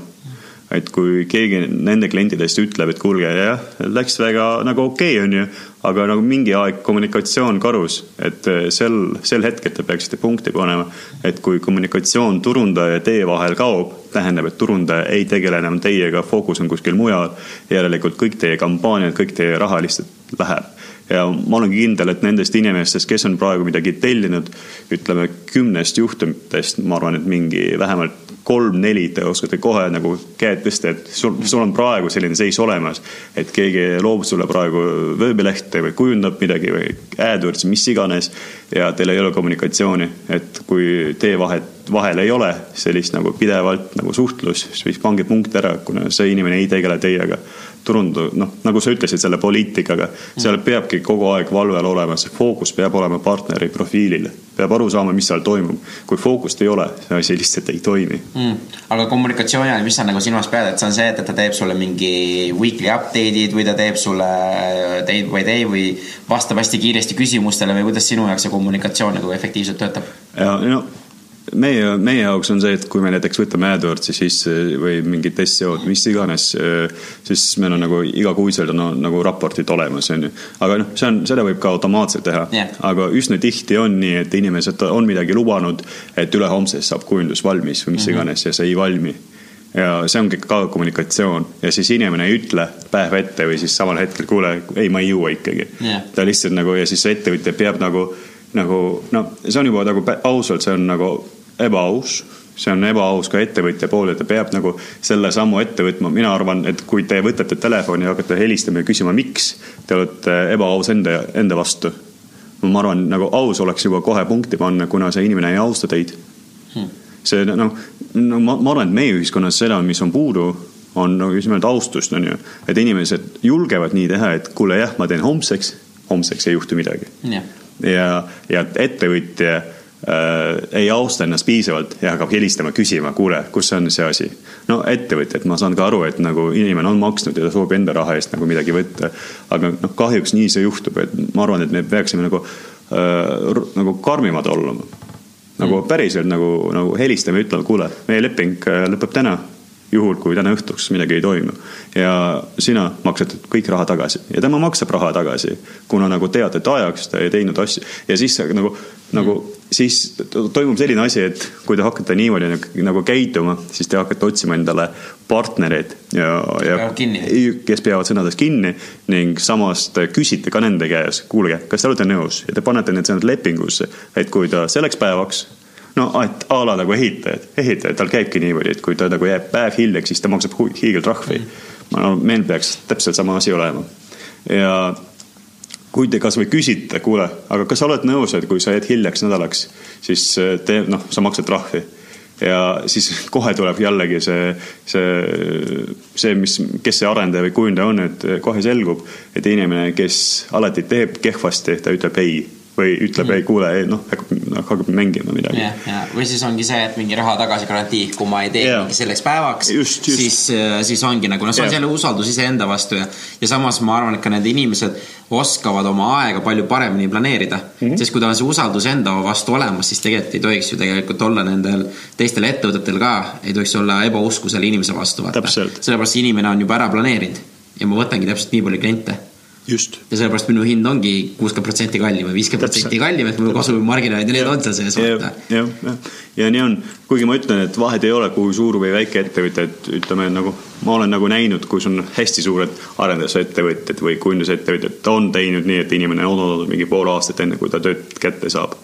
Et kui keegi nende klientidest ütleb, et kuulge, jah, läks väga nagu okei okay,, onju, aga nagu mingi aeg kommunikatsioon karus, et eh, sel, sel hetkel te peaksite punkti panema, et kui kommunikatsioon turundaja ja teie vahel kaob, tähendab, et turundaja ei tegele enam teiega, fookus on kuskil mujal. järelikult kõik teie kampaaniad, kõik teie raha lihtsalt läheb ja ma olen kindel, et nendest inimestest, kes on praegu midagi tellinud, ütleme kümnest juhtumitest, ma arvan, et mingi vähemalt kolm-neli te oskate kohe nagu käed tõsta, et sul, sul on praegu selline seis olemas, et keegi loob sulle praegu veebilehte või kujundab midagi või AdWords, mis iganes ja teil ei ole kommunikatsiooni, et kui teie vahet, vahel ei ole sellist nagu pidevalt nagu suhtlus, siis pange punkt ära, kuna see inimene ei tegele teiega turundu, noh, nagu sa ütlesid selle poliitikaga, seal peabki kogu aeg valvel olema, see fookus peab olema partneri profiilil, peab aru saama, mis seal toimub. kui fookust ei ole, see asi lihtsalt ei toimi. mm.. aga kommunikatsiooni all, mis sa nagu silmas pead, et see on see, et, et ta teeb sulle mingi weekly update'id või ta teeb sulle day by day või vastab hästi kiiresti küsimustele või kuidas sinu jaoks see kommunikatsioon nagu efektiivselt töötab? ja no meie, meie jaoks on see, et kui me näiteks võtame AdWordsi sisse või mingit SEO-d, mis iganes, siis meil on nagu igakuiselt on no, nagu raportid olemas, onju. aga noh, see on, seda võib ka automaatselt teha Jah. aga üsna tihti on nii, et inimesed on midagi lubanud, et ülehomsest saab kujundus valmis või mis iganes ja see ei valmi ja see ongi ka kommunikatsioon ja siis inimene ei ütle päev ette või siis samal hetkel, kuule, ei, ma ei jõua ikkagi Jah. ta lihtsalt nagu ja siis ettevõtja peab nagu, nagu noh, see on juba nagu ausalt, see on nagu ebaaus. see on ebaaus ka ettevõtja poole, ta peab nagu selle sammu ette võtma, mina arvan, et kui te võtate telefoni ja hakkate helistama ja küsima, miks te olete ebaaus enda, enda vastu. ma arvan, nagu aus oleks juba kohe punkti panna, kuna see inimene ei austa teid see noh, no ma, ma arvan, et meie ühiskonnas seda, mis on puudu, on nagu just nimelt austust, on ju. et inimesed julgevad nii teha, et kuule jah, ma teen homseks, homseks ei juhtu midagi. jah, ja, ja ettevõtja äh, ei austa ennast piisavalt ja hakkab helistama, küsima, kuule, kus on see asi. no ettevõtjad, ma saan ka aru, et nagu inimene on maksnud ja ta soovib enda raha eest nagu midagi võtta. aga noh, kahjuks nii see juhtub, et ma arvan, et me peaksime nagu äh,, nagu karmimad olema nagu päriselt nagu, nagu helistame ütleme, kuule, meie leping äh, lõpeb täna, juhul kui täna õhtuks midagi ei toimu. ja sina maksad kõik raha tagasi ja tema maksab raha tagasi, kuna nagu teatud ajaks ta ei teinud asju ja siis nagu, nagu siis to- toimub selline asi, et kui te hakkate niimoodi nagu, nagu käituma, siis te hakkate otsima endale partnereid ja, ja kes peavad sõnadest kinni ning samas te küsite ka nende käes, kuulge, kas te olete nõus ja te panete need sõnad lepingusse, et kui ta selleks päevaks no et a la nagu ehitajad, ehitajad, tal käibki niimoodi, et kui ta nagu jääb päev hiljaks, siis ta maksab hiigeltrahvi. ma arvan, meil peaks täpselt sama asi olema. ja kui te kasvõi küsite, kuule, aga kas sa oled nõus, et kui sa jääd hiljaks nädalaks, siis äh, te noh, sa maksad trahvi. Ja siis kohe tuleb jällegi see, see, see, mis, kes see arendaja või kujundaja on, et kohe selgub, et inimene, kes alati teeb kehvasti, ta ütleb ei või ütleb ei, kuule, noh, hakkab, hakkab mängima midagi. jah, ja või siis ongi see, et mingi raha tagasi garantii, kui ma ei tee mingi selleks päevaks, Just, just. siis, siis ongi nagu noh, see on Jah. jälle usaldus iseenda vastu ja, ja samas ma arvan, et ka need inimesed oskavad oma aega palju paremini planeerida mm. -hmm. sest kui tal on see usaldus enda vastu olemas, siis tegelikult ei tohiks ju tegelikult olla nendel teistel ettevõtetel ka, ei tohiks olla ebausku selle inimese vastu. Täpselt. sellepärast inimene on juba ära planeerinud ja ma võtangi täpselt nii palju kliente just. ja sellepärast minu hind ongi kuuskümmend protsenti kallim või viiskümmend protsenti kallim, et mul kasumimarginaalid ja need on seal sees, jah jah, jah. ja nii on, kuigi ma ütlen, et vahet ei ole, kui suur või väike ettevõte, et ütleme nagu ma olen nagu näinud, kus on hästi suured arendusettevõtted või kujundusettevõtted, ta on teinud nii, et inimene on olnud mingi pool aastat enne, kui ta tööd kätte saab.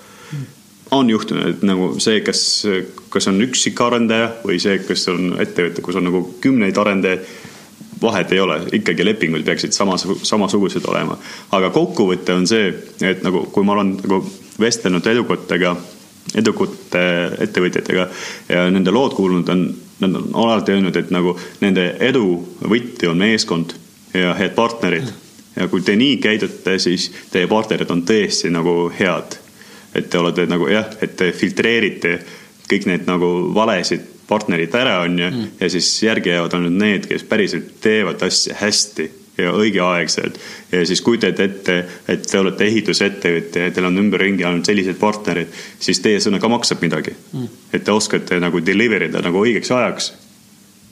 on juhtunud, et nagu see, kas, kas on üksikarendaja või see, kas on ettevõte, kus on nagu kümneid arendajaid vahet ei ole, ikkagi lepingud peaksid samas, samasugused olema. aga kokkuvõte on see, et nagu, kui ma olen nagu vestelnud edukatega, edukate ettevõtjatega ja nende lood kuulnud, on, nad on alati öelnud, et nagu nende edu võti on meeskond ja head partnerid. ja kui te nii käidute, siis teie partnerid on tõesti nagu head. et te olete nagu jah, et te filtreerite kõik need nagu valesid partnerid ära, onju, ja siis järgi jäävad ainult need, kes päriselt teevad asja hästi ja õigeaegselt. ja siis kujutate ette, et te olete ehitusettevõtja ja teil on ümberringi ainult sellised partnerid, siis teie sõna ka maksab midagi mm.. et te oskate nagu deliver ida nagu õigeks ajaks.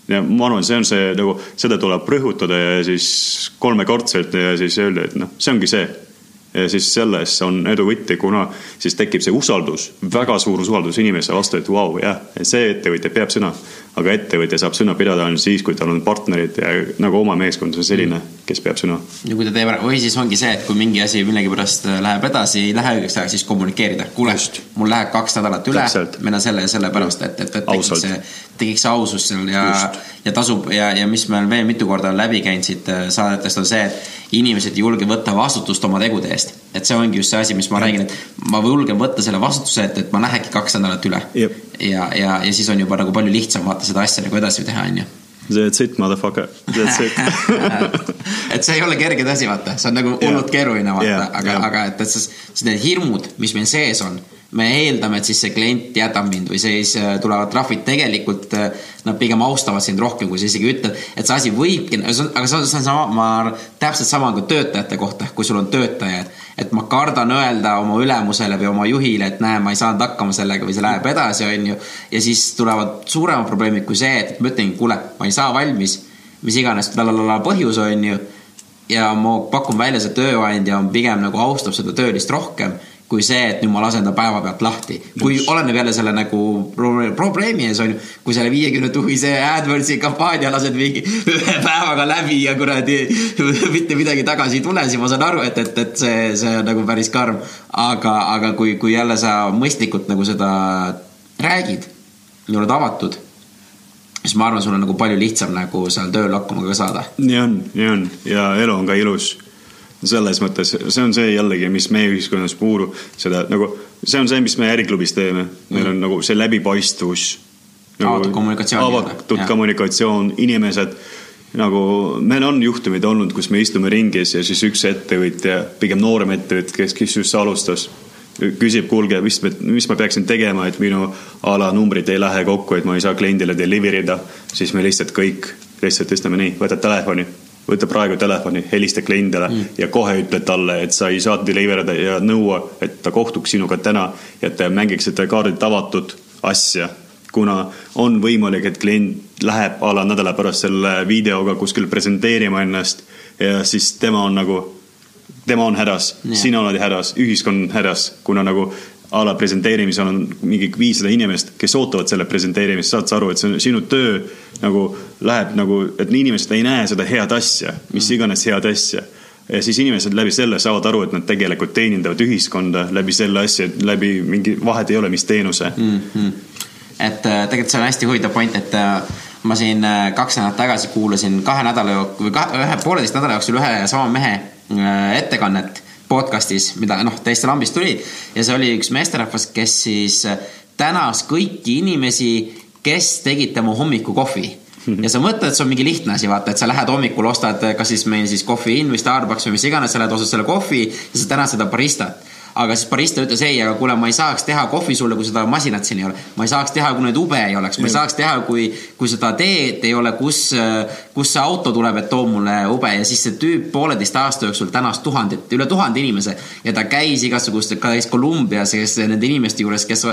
ja ma arvan, see on see nagu, seda tuleb rõhutada ja siis kolmekordselt ja siis öelda, et noh, see ongi see ja siis selles on edu võti, kuna siis tekib see usaldus, väga suur usaldus inimese vastu, et vau wow,, jah, see ettevõtja peab sõna. Aga ettevõtja saab sõna pidada ainult siis, kui tal on partnerid ja nagu oma meeskond on selline, kes peab sõna. ja kui ta teeb ära, või siis ongi see, et kui mingi asi millegipärast äh, läheb edasi, ei lähe õigeks ajaks, siis kommunikeerida. kuule mul läheb kaks nädalat üle meil on selle ja selle pärast, et, et, et tekiks see, tekiks see ausus seal ja ja tasub ja, ja mis meil veel mitu korda on läbi käinud siit äh, saadetest, on see, et inimesed ei julge võtta vastutust oma tegude eest. et see ongi just see asi, mis ma räägin, et ma julgen võtta selle vastutuse, et, et ma lähekski kaks nädalat üle. Ja, ja, ja siis on juba nagu palju lihtsam vaata seda asja nagu edasi teha, onju. That's it, motherfucker, that's it. Et see ei ole kerge asi, vaata, see on nagu hullult Jah. keeruline, vaata. Jah,, aga jah., aga et, et siis siis need hirmud, mis meil sees on, me eeldame, et siis see klient jätab mind või siis äh, tulevad trahvid, tegelikult äh, nad pigem austavad sind rohkem, kui sa isegi ütled, et see asi võibki, aga see on, see on sama, ma arvan, täpselt sama ka töötajate kohta, kui sul on töötajad, et ma kardan öelda oma ülemusele või oma juhile, et näe, ma ei saanud hakkama sellega või see läheb edasi, onju. ja siis tulevad suuremad probleemid kui see, et ma ütlengi, kuule, ma ei saa valmis, mis iganes lalalala põhjus on ju. Ja ma pakun välja, see tööandja on pigem nagu austab seda töölist rohkem kui see, et nüüd ma lasen ta päevapealt lahti. kui oleneb jälle selle nagu pro- probleemi ees on ju, kui selle viiekümne tuhise AdWordsi kampaania lased mingi ühe päevaga läbi ja kuradi mitte midagi tagasi ei tule, siis ma saan aru, et, et, et see, see on nagu päris karm. aga, aga kui, kui jälle sa mõistlikult nagu seda räägid ja oled avatud, siis ma arvan, sul on nagu palju lihtsam nagu seal tööl hakkama ka saada nii on, nii on ja elu on ka ilus. Selles mõttes, see on see jällegi, mis meie ühiskonnas puudub, seda nagu, see on see, mis me äriklubis teeme, meil on nagu see läbipaistvus. Avatud kommunikatsioon avatud jah. kommunikatsioon, inimesed nagu meil on juhtumeid olnud, kus me istume ringis ja siis üks ettevõtja, pigem noorem ettevõtja, kes, kes just alustas, küsib, kuulge, mis, mis ma peaksin tegema, et minu a la numbrid ei lähe kokku, et ma ei saa kliendile deliver ida, siis me lihtsalt kõik lihtsalt ütleme nii, võtad telefoni, võta praegu telefoni, helista kliendile mm. ja kohe ütle talle, et sa ei saa deliver ida ja nõua, et ta kohtuks sinuga täna ja et te mängiksite kaardid avatud asja. kuna on võimalik, et klient läheb a la nädala pärast selle videoga kuskil presenteerima ennast ja siis tema on nagu, tema on hädas Jah. sina oled hädas, ühiskond on hädas, kuna nagu a la presenteerimisel on mingi viissada inimest, kes ootavad selle presenteerimist, saad sa aru, et see on sinu töö nagu läheb nagu, et inimesed ei näe seda head asja, mis iganes head asja. ja siis inimesed läbi selle saavad aru, et nad tegelikult teenindavad ühiskonda läbi selle asja, läbi mingi, vahet ei ole, mis teenuse mm.. -hmm. et äh, tegelikult see on hästi huvitav point, et äh, ma siin äh, kaks nädalat tagasi kuulasin kahe nädala jooksul või kahe, ühe pooleteist nädala jooksul ühe ja sama mehe ettekannet podcast'is, mida noh, täiesti lambist tuli. Ja see oli üks meesterahvas, kes siis äh, tänas kõiki inimesi, kes tegid tema hommikukohvi. Ja sa mõtled, et see on mingi lihtne asi, vaata, et sa lähed hommikul, ostad kas siis meil siis Coffee In või Starbucks või mis iganes, sa lähed, ostad selle kohvi ja sa tänad seda baristat aga siis barista ütles ei, aga kuule, ma ei saaks teha kohvi sulle, kui seda masinat siin ei ole. ma ei saaks teha, kui neid ube ei oleks, ma ei saaks teha, kui, kui seda teed ei ole, kus, kus see auto tuleb, et toob mulle ube ja siis see tüüp pooleteist aasta jooksul tänas tuhandet, üle tuhande inimese ja ta käis igasuguste, käis Kolumbias, kes nende inimeste juures, kes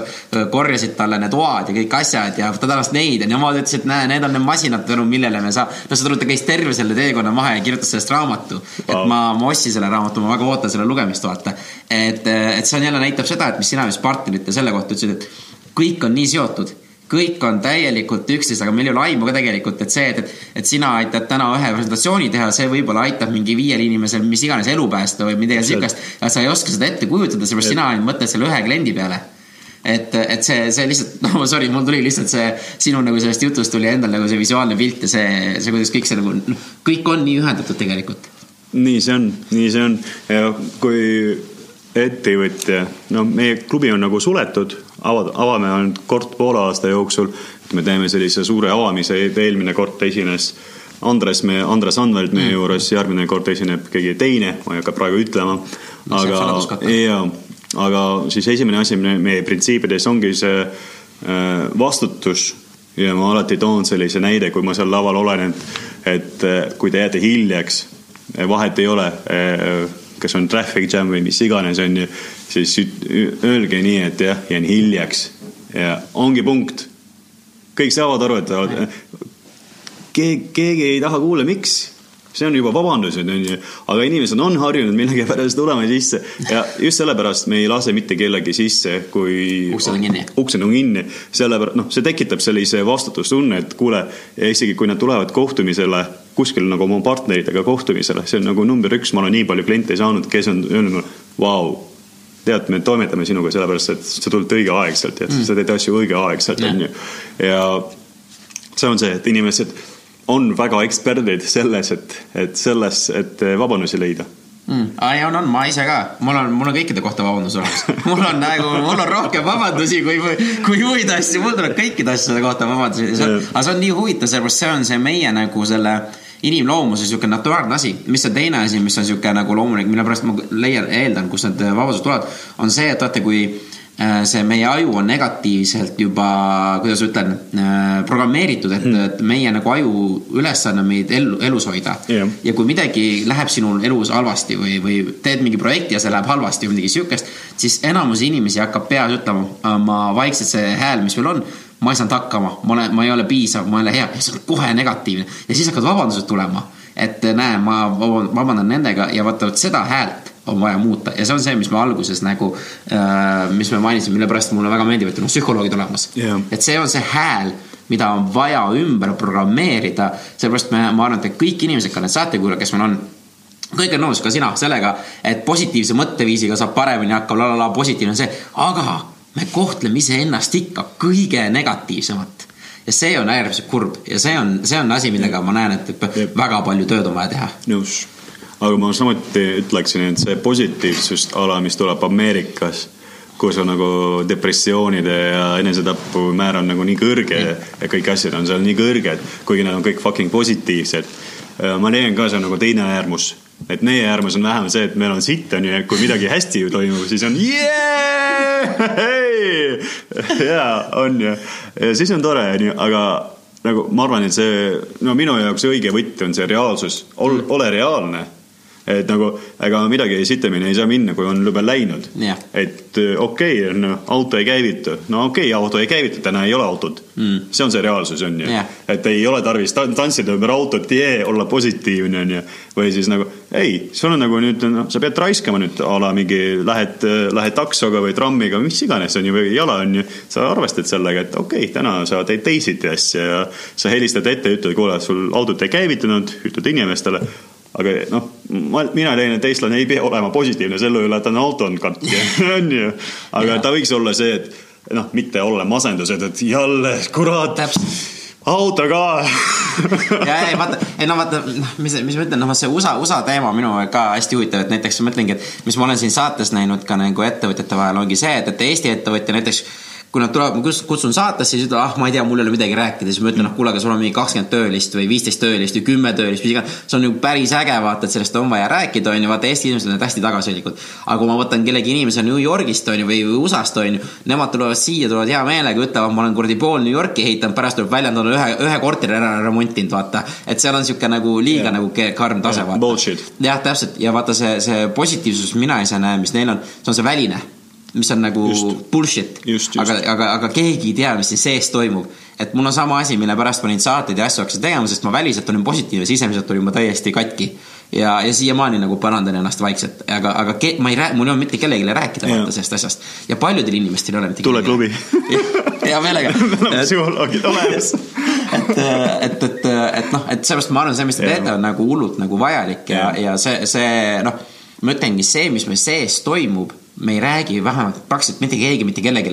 korjasid talle need oad ja kõik asjad ja ta tänas neid ja nemad ütlesid, et näe, need on need masinad, tänu millele me saa-, no saad aru, ta käis terve selle teekonna maha ja kirjutas sellest raamatu. et ma, ma ostsin selle raamatu, ma väga ootan selle lugemist, vaata. et, et see on jälle näitab seda, et mis sina vist partnerite selle kohta ütlesid, et kõik on nii seotud kõik on täielikult üksteist, aga meil ei ole aimu ka tegelikult, et see, et, et, et sina aitad täna ühe presentatsiooni teha, see võib-olla aitab mingi viiel inimesel mis iganes elu päästa või midagi siukest. ja sa ei oska seda ette kujutada, seepärast sina ainult mõtled selle ühe kliendi peale. et, et see, see lihtsalt, no sorry, mul tuli lihtsalt see sinu nagu sellest jutust tuli endal nagu see visuaalne pilt ja see, see kuidas kõik see nagu, noh, kõik on nii ühendatud tegelikult. nii see on, nii see on ja kui ettevõtja, no meie klubi on nagu suletud, avad, avame ainult kord poole aasta jooksul. me teeme sellise suure avamise, eelmine kord esines Andres, me, Andres Anvelt meie juures, järgmine kord esineb keegi teine, ma ei hakka praegu ütlema. Aga jaa, aga siis esimene asi meie- printsiipides ongi see äh, vastutus. Ja ma alati toon sellise näide, kui ma seal laval olen, et, et äh, kui te jääte hiljaks, vahet ei ole, kas on traffic jam või mis iganes, on ju, siis öelge nii, et jah, jään hiljaks. Ja ongi punkt. kõik saavad aru, et keegi, keegi ei taha kuulda, miks see on juba vabandused, onju, aga inimesed on harjunud millegipärast tulema sisse ja just sellepärast me ei lase mitte kellegi sisse, kui Uksed on kinni. uksed on kinni, sellepärast noh, see tekitab sellise vastutustunne, et kuule, isegi kui nad tulevad kohtumisele kuskil nagu oma partneritega kohtumisele, see on nagu number üks, ma olen nii palju kliente saanud, kes on öelnud mulle, vau, tead, me toimetame sinuga sellepärast, et sa tuled õigeaegselt ja mm. sa teed asju õigeaegselt, onju. ja see on see, et inimesed on väga eksperdid selles, et, et selles, et vabandusi leida mm.. ei, on, on, ma ise ka, mul on, mul on kõikide kohta vabandus olemas. mul on nagu, mul on rohkem vabandusi kui, kui muid asju, mul tuleb kõikide asjade kohta vabandusi. aga see on nii huvitav, sellepärast see on see meie nagu selle inimloomuse sihuke naturaalne asi, mis on teine asi, mis on sihuke nagu loomulik, mille pärast ma leian, eeldan, kust need vabadused tulevad, on see, et vaata, kui see meie aju on negatiivselt juba, kuidas ütlen, programmeeritud, et, et meie nagu aju ülesanne on meid ellu, elus hoida. Jah. ja kui midagi läheb sinul elus halvasti või, või teed mingi projekti ja see läheb halvasti või midagi siukest, siis enamus inimesi hakkab peas ütlema, ma vaikselt see hääl, mis meil on, ma ei saanud hakkama, ma olen, ma ei ole piisav, ma ei ole hea. See on kohe negatiivne. Ja siis hakkavad vabandused tulema. et näe, ma vaban- vabandan nendega ja vaata, vot seda häält on vaja muuta ja see on see, mis me alguses nagu, mis me mainisime, mille pärast mulle väga meeldib, et on psühholoogid olemas Jah. et see on see hääl, mida on vaja ümber programmeerida, sellepärast me, ma arvan, et kõik inimesed, ka need saatekuulajad, kes meil on, kõik on nõus ka sina sellega, et positiivse mõtteviisiga saab paremini hakkama, la la la, positiivne on see, aga me kohtleme iseennast ikka kõige negatiivsemat. ja see on äärmiselt kurb ja see on, see on asi, millega ma näen, et väga palju tööd on vaja teha. nõus. Aga ma samuti ütleksin, et see positiivsust ala, mis tuleb Ameerikas, kus on nagu depressioonide ja enesetapu määr on nagu nii kõrge ja kõik asjad on seal nii kõrged, kuigi nad on kõik fucking positiivsed. ma leian ka, see on nagu teine äärmus, et meie äärmus on vähem see, et meil on sitt on ju, ja kui midagi hästi toimub, siis on yeah! jaa, on ju, ja siis on tore, on ju, aga nagu ma arvan, et see, no minu jaoks õige võti on see reaalsus, ol- mm., ole reaalne et nagu ega midagi sitemini ei saa minna, kui on juba läinud Jah. et äh, okei okay,, no auto ei käivitu, no okei okay,, auto ei käivitu, täna ei ole autot mm.. see on see reaalsus, on ju Jah. et ei ole tarvis ta- tantsida ümber autot, jee, olla positiivne, on ju. või siis nagu ei, sul on nagu nüüd, noh, sa pead raiskama nüüd a la mingi, lähed, lähed taksoga või trammiga, mis iganes, on ju, või jala, on ju. sa arvestad sellega, et okei okay,, täna sa teed teisiti asja ja sa helistad ette, ütled, kuule, sul autot ei käivitunud, ütled inimestele aga noh, ma, mina leian, et eestlane ei pea olema positiivne selle üle, et ta on auto on katki, on ju. aga ta võiks olla see, et noh, mitte olla masendused, et jälle, kurat, auto ka. Ja ei vaata, ei no vaata, noh, mis, mis ma ütlen, noh, see USA, USA teema minu ka hästi huvitav, et näiteks ma mõtlengi, et mis ma olen siin saates näinud ka nagu ettevõtjate vahel ongi see, et, et Eesti ettevõtja näiteks kui nad tulevad, ma kutsun saatesse, siis ütlevad, ah, ma ei tea, mul ei ole midagi rääkida, siis ma ütlen, noh, kuule, aga sul on mingi kakskümmend töölist või viisteist töölist või kümme töölist, mis iganes. see on ju päris äge, vaata, et sellest on vaja rääkida, on ju, vaata, Eesti inimesed on hästi tagasihoidlikud. aga kui ma võtan kellegi inimese New Yorgist, on ju, või, või USA-st, on ju, nemad tulevad siia, tulevad hea meelega, ütlevad, ma olen kuradi pool New Yorki ehitanud, pärast tuleb välja, nad on ühe, ühe korteri ära remontinud, vaata. et seal on sihuke nagu liiga yeah. nagu karm tase, Yeah, vaata. jah, täpselt ja vaata see, see positiivsus, mina ise näen, mis neil on, see on see väline mis on nagu Just. bullshit. Aga, aga, aga keegi ei tea, mis siin sees toimub. et mul on sama asi, mille pärast ma neid saateid ja asju hakkasin tegema, sest ma väliselt olin positiivne, sisemiselt olin ma täiesti katki. ja, ja siiamaani nagu parandan ennast vaikselt, aga, aga ke, ma ei räägi, mul ei ole mitte kellelegi rääkida vaata sellest asjast. ja paljudel inimestel ei ole mitte Tule kellelegi. hea meelega psühholoogid olemas et, et, et, et noh, et sellepärast ma arvan, see, mis te teete, on nagu hullult nagu vajalik ja, Jaa. ja see, see noh, ma ütlengi, see, mis meil sees toimub, me ei räägi vähemalt praktiliselt mitte keegi mitte kellelegi.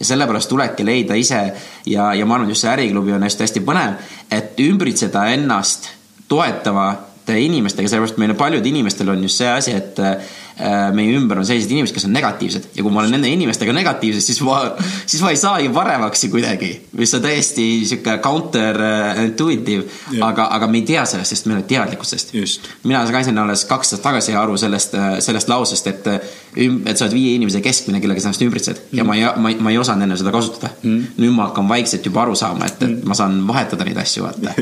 ja sellepärast tulebki leida ise ja, ja ma arvan, just see äriklubi on hästi-hästi põnev, et ümbritseda ennast toetavate inimestega, sellepärast meil paljud inimestel on just see asi, et meie ümber on sellised inimesed, kes on negatiivsed. Ja kui ma olen nende inimestega negatiivsed, siis ma, siis ma ei saagi paremaks kuidagi, mis on täiesti sihuke counterintuitive Jah. aga, aga me ei tea sellest, sest meil ei ole teadlikkust sellest. Mina sain alles kaks aastat tagasi aru sellest, sellest lausest, et, et sa oled viie inimese keskmine, kellega sa ennast ümbritsed. Mm. ja ma ei, ma ei, ma ei osanud enne seda kasutada. Mm.. nüüd ma hakkan vaikselt juba aru saama, et, et ma saan vahetada neid asju, vaata.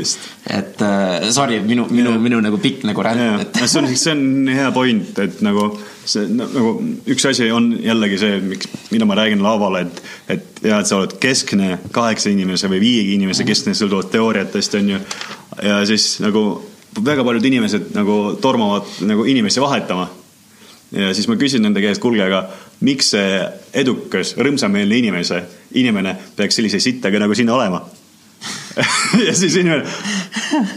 Et sorry, minu, minu, minu nagu pikk nagu ränd, et see on, see on hea point, et nagu see nagu üks asi on jällegi see, miks, mida ma räägin laval, et, et ja et sa oled keskne kaheksa inimese või viie inimese keskne, sõltuvalt teooriatest on ju. ja siis nagu väga paljud inimesed nagu tormavad nagu inimesi vahetama. ja siis ma küsin nende käest, kuulge, aga miks see edukas, rõõmsameelne inimese, inimene peaks sellise sittaga nagu sina olema ja siis inimene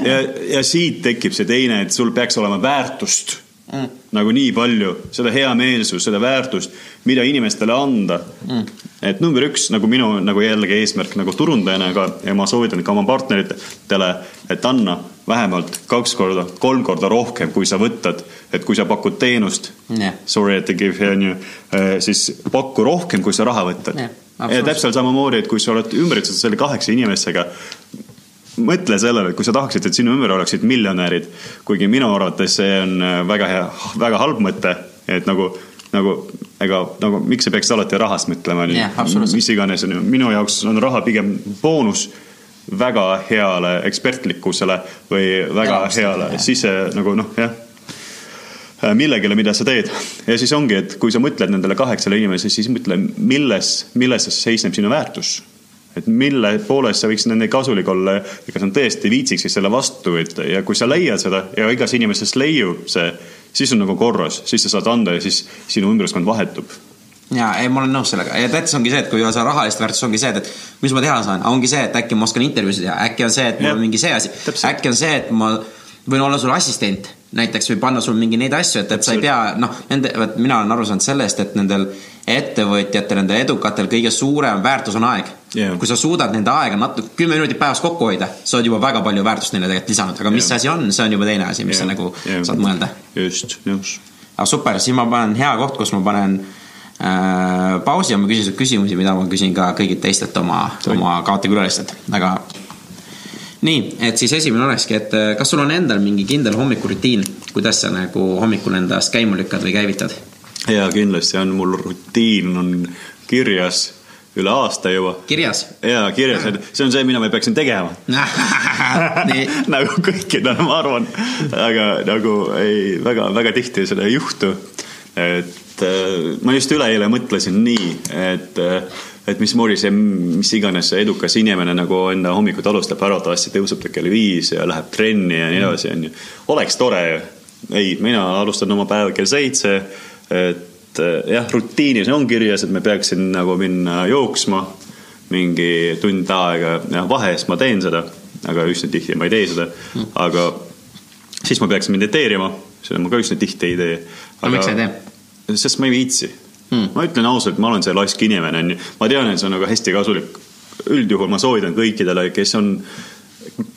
ja, ja siit tekib see teine, et sul peaks olema väärtust mm.. Nagu nii palju, seda heameelsust, seda väärtust, mida inimestele anda mm.. et number üks nagu minu nagu jällegi eesmärk nagu turundajana ka ja ma soovitan ka oma partneritele, et anna vähemalt kaks korda, kolm korda rohkem, kui sa võtad, et kui sa pakud teenust Jah. sorry at the give on ju, siis paku rohkem, kui sa raha võtad Jah, ja täpselt samamoodi, et kui sa oled ümbritsetud selle kaheksa inimesega, mõtle sellele, et kui sa tahaksid, et sinu ümber oleksid miljonärid, kuigi minu arvates see on äh, väga hea, väga halb mõte, et nagu, nagu ega nagu miks sa peaks alati rahast mõtlema absoluutselt. mis iganes on ju, minu jaoks on raha pigem boonus väga heale ekspertlikkusele või väga Elamustele, heale jah. sisse nagu noh, jah millegile, mida sa teed ja siis ongi, et kui sa mõtled nendele kaheksale inimesele, siis mõtle, milles, milles seisneb sinu väärtus. Et mille poolest sa võiksid nende kasulik olla ja kas nad tõesti viitsiksid selle vastu võtta ja kui sa leiad seda ja igas inimesest leiub see, siis on nagu korras, siis sa saad anda ja siis sinu ümbruskond vahetub. ja ei, ma olen nõus sellega. Ja tähtis ongi see, et kui sa rahalist väärtust ongi see, et, et mis ma teha saan, ongi see, et äkki ma oskan intervjuusid teha, äkki on see, et mul on mingi see asi, äkki on see, et ma võin olla sul assistent näiteks või panna sul mingi neid asju, et, et sa ei pea, noh, nende, vot mina olen aru saanud sellest, et nendel ettevõtjatel, nendel edukatel kõige suurem väärtus on aeg Jah. kui sa suudad nende aega natuke, kümme minutit päevas kokku hoida, sa oled juba väga palju väärtust neile tegelikult lisanud, aga mis Jah. asi on, see on juba teine asi, mis sa Jah. nagu Jah. saad mõelda just, nõus. aga super, siis ma panen hea koht, kus ma panen äh, pausi ja ma küsin sult küsimusi, mida ma küsin ka kõigilt teistelt oma, oma kaotikülalistelt, aga nii, et siis esimene olekski, et äh, kas sul on endal mingi kindel hommikurutiin, kuidas sa nagu hommikul endast käima lükkad või käivitad? ja kindlasti on mul rutiin on kirjas üle aasta juba. kirjas. ja kirjas, et see on see, mida ma peaksin tegema. nagu kõikidele, ma arvan, aga nagu ei, väga, väga tihti seda ei juhtu. et äh, ma just üleeile mõtlesin nii, et, et mismoodi see, mis iganes see edukas inimene nagu enda hommikut alustab, arvatavasti tõuseb ta kell viis ja läheb trenni ja nii edasi, onju. oleks tore ju. ei, mina alustan oma päeva kell seitse, et äh, jah, rutiinis on kirjas, et ma peaksin nagu minna jooksma mingi tund aega, jah, vahest ma teen seda, aga üsna tihti ma ei tee seda, aga siis ma peaksin mediteerima, seda ma ka üsna tihti ei tee. aga miks sa ei tee? sest ma ei viitsi Hmm. ma ütlen ausalt, ma olen see laisk inimene, onju. ma tean, et see on nagu hästi kasulik. üldjuhul ma soovitan kõikidele, kes on,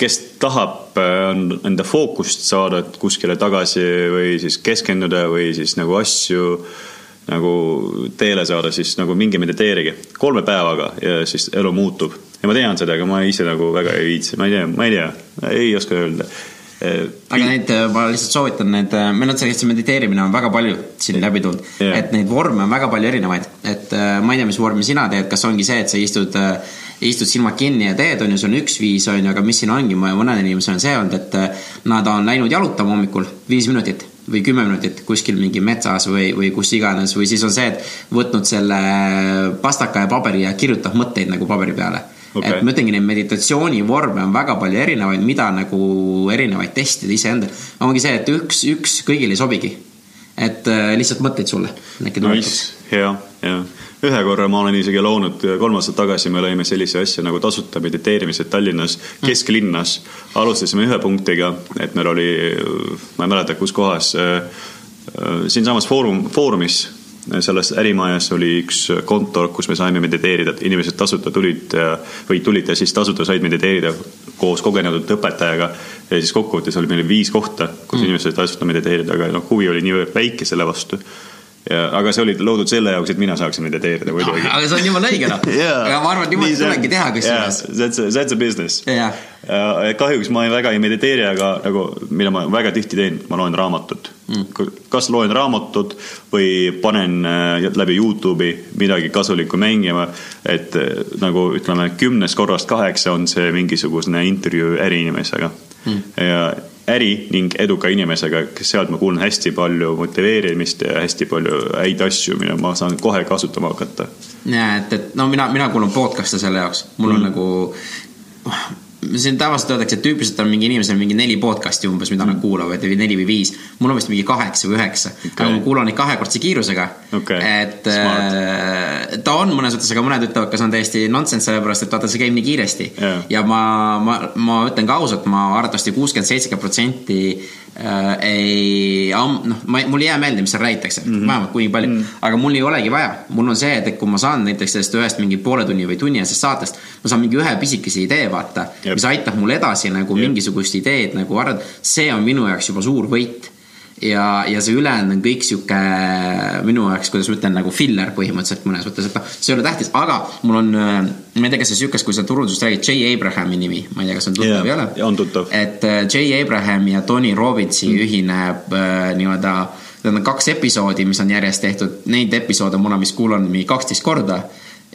kes tahab äh, enda fookust saada kuskile tagasi või siis keskenduda või siis nagu asju nagu teele saada, siis nagu minge mediteerige. Kolme päevaga ja siis elu muutub. ja ma tean seda, aga ma ise nagu väga ei viitsi, ma ei tea, ma ei tea, ei oska öelda. aga neid, ma lihtsalt soovitan need, meil on see mediteerimine on väga palju siin läbi tulnud. Yeah., et neid vorme on väga palju erinevaid, et äh, ma ei tea, mis vormi sina teed, kas ongi see, et sa istud, istud silmad kinni ja teed, on ju, see on üks viis, on ju, aga mis siin ongi, mõnel inimesel on see olnud, et äh, nad on läinud jalutama hommikul viis minutit või kümme minutit kuskil mingi metsas või, või kus iganes või siis on see, et võtnud selle pastaka ja paberi ja kirjutab mõtteid nagu paberi peale Okei. et ma ütlengi, neid meditatsioonivorme on väga palju erinevaid, mida nagu erinevaid testida iseendal. ongi see, et üks, üks kõigile ei sobigi. et äh, lihtsalt mõtteid sulle. Nice, hea, hea. Ühe korra ma olen isegi loonud, kolm aastat tagasi me lõime sellise asja nagu tasuta mediteerimised Tallinnas, kesklinnas. alustasime ühe punktiga, et meil oli, ma ei mäleta, kus kohas, siinsamas Foorum, Foorumis, selles ärimajas oli üks kontor, kus me saime mediteerida, inimesed tasuta tulid või tulid ja siis tasuta said mediteerida koos kogenud õpetajaga. ja siis kokkuvõttes oli meil viis kohta, kus mm. inimesed said tasuta mediteerida, aga noh, huvi oli niivõrd väike selle vastu ja, aga see oli loodud selle jaoks, et mina saaksin mediteerida muidugi. aga see on jumala õige noh. aga ma arvan, et niimoodi tulebki teha kusjuures. That's a, that's a business. jah, kahjuks ma ei väga ei mediteeri, aga nagu, mida ma väga tihti teen, ma loen raamatut mm.. kas loen raamatut või panen äh, läbi Youtube'i midagi kasulikku mängima, et äh, nagu ütleme, kümnest korrast kaheksa on see mingisugune intervjuu äriinimesega mm. ja äri ning eduka inimesega, kes sealt ma kuulen hästi palju motiveerimist ja hästi palju häid asju, mida ma saan kohe kasutama hakata. et, et no mina, mina kuulan podcast'e selle jaoks, mul on mm. nagu siin tavaliselt öeldakse, et tüüpiliselt on mingi inimesel mingi neli podcast'i umbes, mida nad kuulavad või neli või viis. mul on vist mingi kaheksa või üheksa okay., aga ma kuulan neid kahekordse kiirusega Okei, et smart. äh, ta on mõnes mõttes, aga mõned ütlevad, kas on täiesti nonsense, sellepärast et vaata, see käib nii kiiresti Jah. ja ma, ma, ma ütlen ka ausalt, ma arvatavasti kuuskümmend, seitsekümmend protsenti äh, ei, noh, ma, mul ei jää meelde, mis seal räägitakse mm, -hmm. vähemalt kui palju mm, -hmm. aga mul ei olegi vaja, mul on see, et, kui ma saan näiteks sellest ühest mingi poole tunni või tunniasest saatest, ma saan mingi ühe pisikese idee, vaata. Mis aitab mul edasi nagu Jep. mingisugust ideed nagu arendada, see on minu jaoks juba suur võit ja, ja see ülejäänud on kõik sihuke minu jaoks, kuidas ma ütlen, nagu filler põhimõtteliselt mõnes mõttes, et noh, see ei ole tähtis, aga mul on, ma ei tea, kas sa sihukest, kui sa turundusest räägid, J Abrahami nimi, ma ei tea, kas on tuttav Jaa, või ei ole. on tuttav. et äh, J Abrahami ja Tony Robbinsi mm. ühine äh, nii-öelda, need on kaks episoodi, mis on järjest tehtud, neid episoode ma olen vist kuulanud mingi kaksteist korda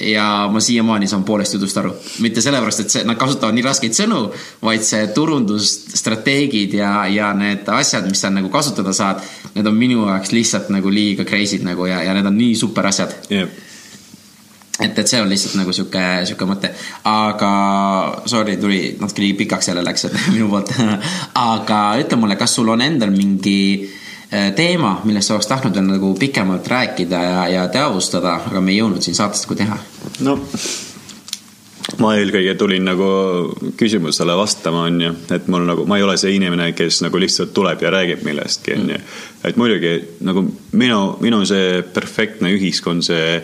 ja ma siiamaani saan poolest jutust aru. mitte sellepärast, et see, nad kasutavad nii raskeid sõnu, vaid see turundusstrateegid ja, ja need asjad, mis sa nagu kasutada saad, need on minu jaoks lihtsalt nagu liiga crazy'd nagu ja, ja need on nii super asjad jah, et, et see on lihtsalt nagu sihuke, sihuke mõte. aga sorry, tuli natuke liiga pikaks jälle läks et minu poolt. aga ütle mulle, kas sul on endal mingi teema, millest oleks tahtnud veel nagu pikemalt rääkida ja, ja teadvustada, aga me ei jõudnud siin saates nagu teha. no ma eelkõige tulin nagu küsimusele vastama, onju, et mul nagu, ma ei ole see inimene, kes nagu lihtsalt tuleb ja räägib millestki, onju. et muidugi nagu minu, minu see perfektne ühiskond, see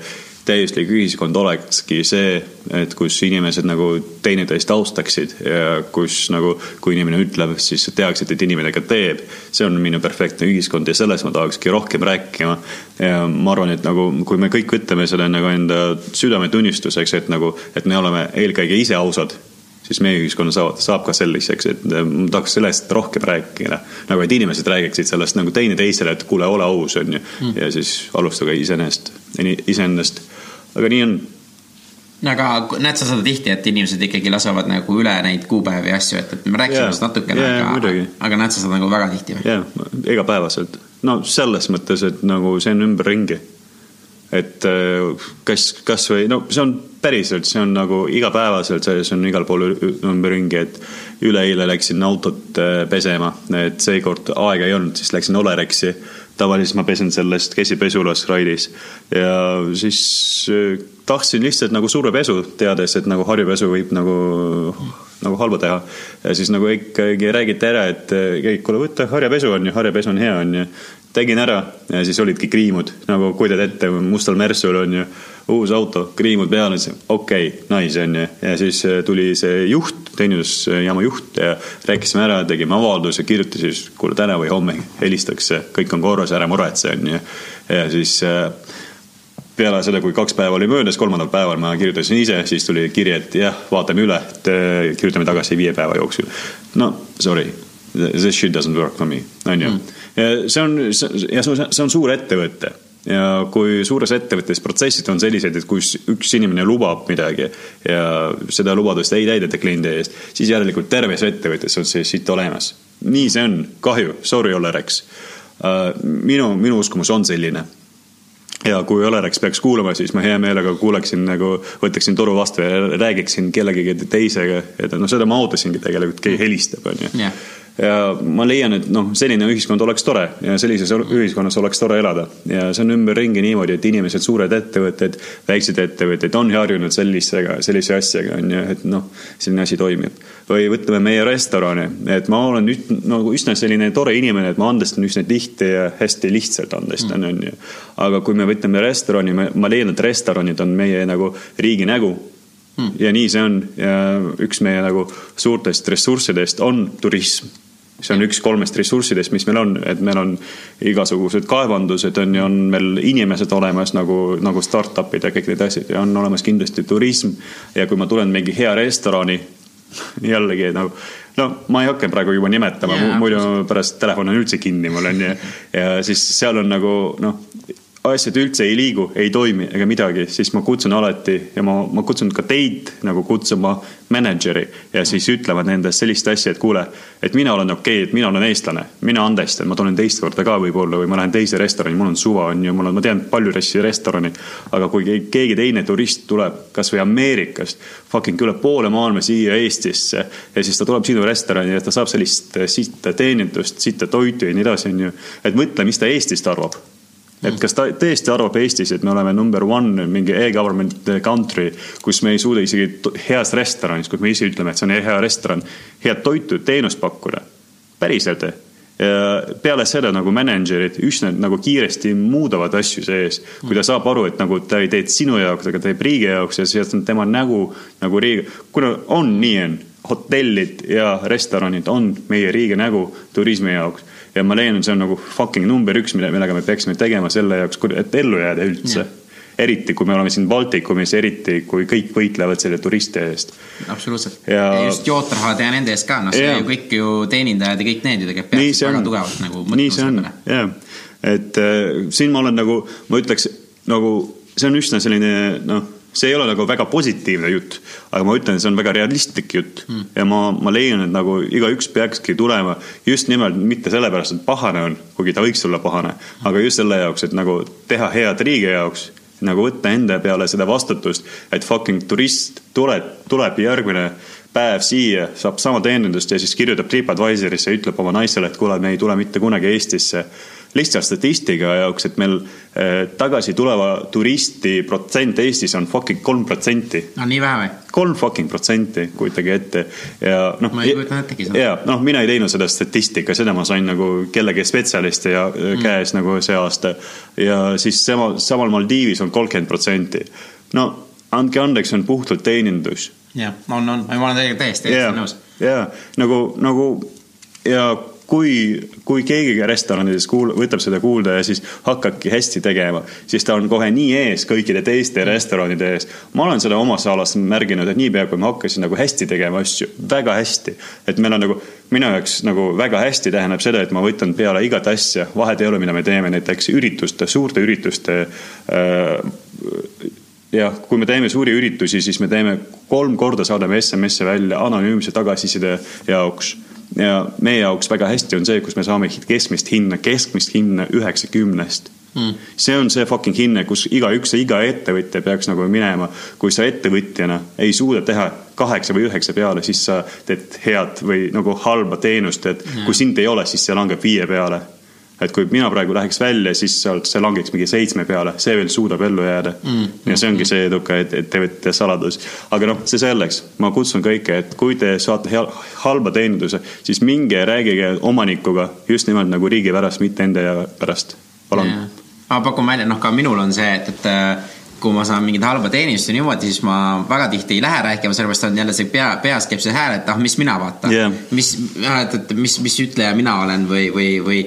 täiuslik ühiskond olekski see, et kus inimesed nagu teineteist austaksid ja kus nagu, kui inimene ütleb, siis tehakse, et inimene ka teeb. see on minu perfektne ühiskond ja sellest ma tahakski rohkem rääkima. ja ma arvan, et nagu, kui me kõik võtame selle nagu enda südametunnistuseks, et nagu, et me oleme eelkõige ise ausad siis meie ühiskonna saavad, saab ka selliseks, et ma tahaks sellest rohkem rääkida. nagu, et inimesed räägiksid sellest nagu teineteisele, et kuule, ole aus, onju. ja siis alustage iseenesest, iseendast. Aga nii on. no aga näed sa seda tihti, et inimesed ikkagi lasevad nagu üle neid kuupäevi ja asju, et, et me rääkisime Jaa. sellest natukene Jaa, aga aga näed sa seda nagu väga tihti või? jah, igapäevaselt. no selles mõttes, et nagu see on ümberringi. et äh, kas, kasvõi no see on päriselt, see on nagu igapäevaselt, see on igal pool ümberringi, et üleeile läksin autot äh, pesema, et seekord aega ei olnud, siis läksin Olerexi. Tavaliselt ma pesen sellest käsipesulas Raidis. Ja siis äh, tahtsin lihtsalt nagu suure pesu, teades, et nagu harjupesu võib nagu nagu halba teha. ja siis nagu ikkagi räägiti ära, et eh, kuule, võta harjapesu on ju, harjapesu on hea on ju. tegin ära ja siis olidki kriimud nagu kujutad ette, mustal Mersul on ju uus auto, kriimud peal, siis okei okay,, nice on ju. ja siis eh, tuli see juht, teenindusjaama juht ja rääkisime ära, tegime avalduse, kirjutas siis, kuule täna või homme helistakse, kõik on korras, ära muretse on ju. ja siis äh, peale seda, kui kaks päeva oli möödas, kolmandal päeval ma kirjutasin ise, siis tuli kiri, et jah, vaatame üle, et eh, kirjutame tagasi viie päeva jooksul. no sorry, this shit doesn't work for me, on ju. ja see on, ja see on, suur ettevõte ja kui suures ettevõttes protsessid on sellised, et kus üks inimene lubab midagi ja seda lubadust ei täideta kliendi eest, siis järelikult terves ettevõttes on see sitt olemas. nii see on, kahju, sorry, Olerex. minu, minu uskumus on selline ja kui Olerex peaks kuulama, siis ma hea meelega kuulaksin nagu, võtaksin toru vastu ja räägiksin kellegagi teisega, et noh, seda ma ootasingi tegelikult, keegi helistab, onju. Ja ma leian, et noh, selline ühiskond oleks tore ja sellises ühiskonnas oleks tore elada ja see on ümberringi niimoodi, et inimesed, suured ettevõtted, väiksed ettevõtted on harjunud sellisega, sellise asjaga on ju, et noh, selline asi toimib. või võtame meie restorani, et ma olen üt, nagu üsna selline tore inimene, et ma andestan üsna tihti ja hästi lihtsalt andestan, on ju. aga kui me võtame restorani, ma leian, et restoranid on meie nagu riigi nägu ja nii see on ja üks meie nagu suurtest ressurssidest on turism. See on üks kolmest ressurssidest, mis meil on, et meil on igasugused kaevandused on ju, on meil inimesed olemas nagu, nagu startup'id ja kõik need asjad ja on olemas kindlasti turism. ja kui ma tulen mingi hea restorani, jällegi nagu no ma ei hakka praegu juba nimetama yeah,, muidu pärast telefon on üldse kinni mul on ju. ja siis seal on nagu noh, asjad üldse ei liigu, ei toimi ega midagi, siis ma kutsun alati ja ma, ma kutsun ka teid nagu kutsuma mänedžeri ja siis ütlevad nendest sellist asja, et kuule, et mina olen okei okay,, et mina olen eestlane, mina andestan, ma tulen teist korda ka võib-olla või ma lähen teise restorani, mul on suva, on ju, mul on, ma tean palju restorani. aga kui ke- keegi teine turist tuleb kasvõi Ameerikast, fucking üle poole maailma siia Eestisse ja siis ta tuleb sinu restorani ja ta saab sellist sitta teenindust, sitta toitu ja nii edasi, on ju. et mõtle, mis ta Eestist arvab et kas ta tõesti arvab Eestis, et me oleme number one mingi e-government country, kus me ei suuda isegi heas restoranis, kus me ise ütleme, et see on hea restoran, head toitu, teenust pakkuda. päriselt. peale seda nagu mänedžerid üsna nagu kiiresti muudavad asju sees, kui ta saab aru, et nagu ta ei tee sinu jaoks, aga teeb riigi jaoks ja see on tema nägu nagu riigi, kuna on nii on, hotellid ja restoranid on meie riigi nägu turismi jaoks ja ma leian, et see on nagu fucking number üks, mille, millega me peaksime tegema selle jaoks, et ellu jääda üldse. eriti kui me oleme siin Baltikumis, eriti kui kõik võitlevad selle turiste eest. absoluutselt Ja- ja, just jootrahad ja nende eest ka, noh, see Jaa. ju kõik ju teenindajad ja kõik need ju tegelikult peaksid väga tugevalt nagu, nii see on, jah. et äh, siin ma olen nagu, ma ütleks nagu see on üsna selline noh, see ei ole nagu väga positiivne jutt, aga ma ütlen, see on väga realistlik jutt mm. ja ma, ma leian, et nagu igaüks peakski tulema just nimelt mitte sellepärast, et pahane on, kuigi ta võiks olla pahane, aga just selle jaoks, et nagu teha head riigi jaoks nagu võtta enda peale seda vastutust, et fucking turist tuleb, tuleb järgmine päev siia, saab sama teenindust ja siis kirjutab TripAdvisorisse ja ütleb oma naisele, et kuule, me ei tule mitte kunagi Eestisse. Lihtsalt statistika jaoks, et meil eh, tagasi tuleva turisti protsent Eestis on fucking kolm protsenti no nii vähe või? kolm fucking protsenti, kujutage ette ja noh. Ma ei kujutanud ettegi seda. ja noh, mina ei teinud seda statistika, seda ma sain nagu kellegi spetsialisti ja mm. käes nagu see aasta ja siis sama, samal Maldiivis on kolmkümmend protsenti. no andke andeks, see on puhtalt teenindus jah, on, on, ma olen teiega täiesti, täiesti nõus. ja nagu, nagu ja kui, kui keegi restoranides kuul-, võtab seda kuulda ja siis hakkabki hästi tegema, siis ta on kohe nii ees kõikide teiste restoranide ees. ma olen seda omas alas märginud, et niipea kui ma hakkasin nagu hästi tegema asju, väga hästi, et meil on nagu minu jaoks nagu väga hästi tähendab seda, et ma võtan peale igat asja, vahet ei ole, mida me teeme, näiteks ürituste, suurte ürituste äh, jah, kui me teeme suuri üritusi, siis me teeme kolm korda saadame SMS-e välja anonüümse tagasiside jaoks. Ja meie jaoks väga hästi on see, kus me saame keskmist hinna, keskmist hinna üheksakümnest mm.. see on see fucking hinne, kus igaüks ja iga ettevõtja peaks nagu minema. kui sa ettevõtjana ei suuda teha kaheksa või üheksa peale, siis sa teed head või nagu halba teenust, et mm. kui sind ei ole, siis see langeb viie peale et kui mina praegu läheks välja, siis sealt see langeks mingi seitsme peale, see veel suudab ellu jääda mm.. ja see ongi see eduka et- ettevõtja saladus. aga noh, see selleks, ma kutsun kõike, et kui te saate halba teeninduse, siis minge rääkige omanikuga just nimelt nagu riigi pärast, mitte enda pärast. palun. ma pakun välja, noh ka minul on see, et, et äh, kui ma saan mingit halba teenistust ja niimoodi, siis ma väga tihti ei lähe rääkima, sellepärast on jälle see pea, peas käib see hääl, et ah, mis mina vaatan Jah. mis, et, et mis, mis ütleja mina olen või, või, või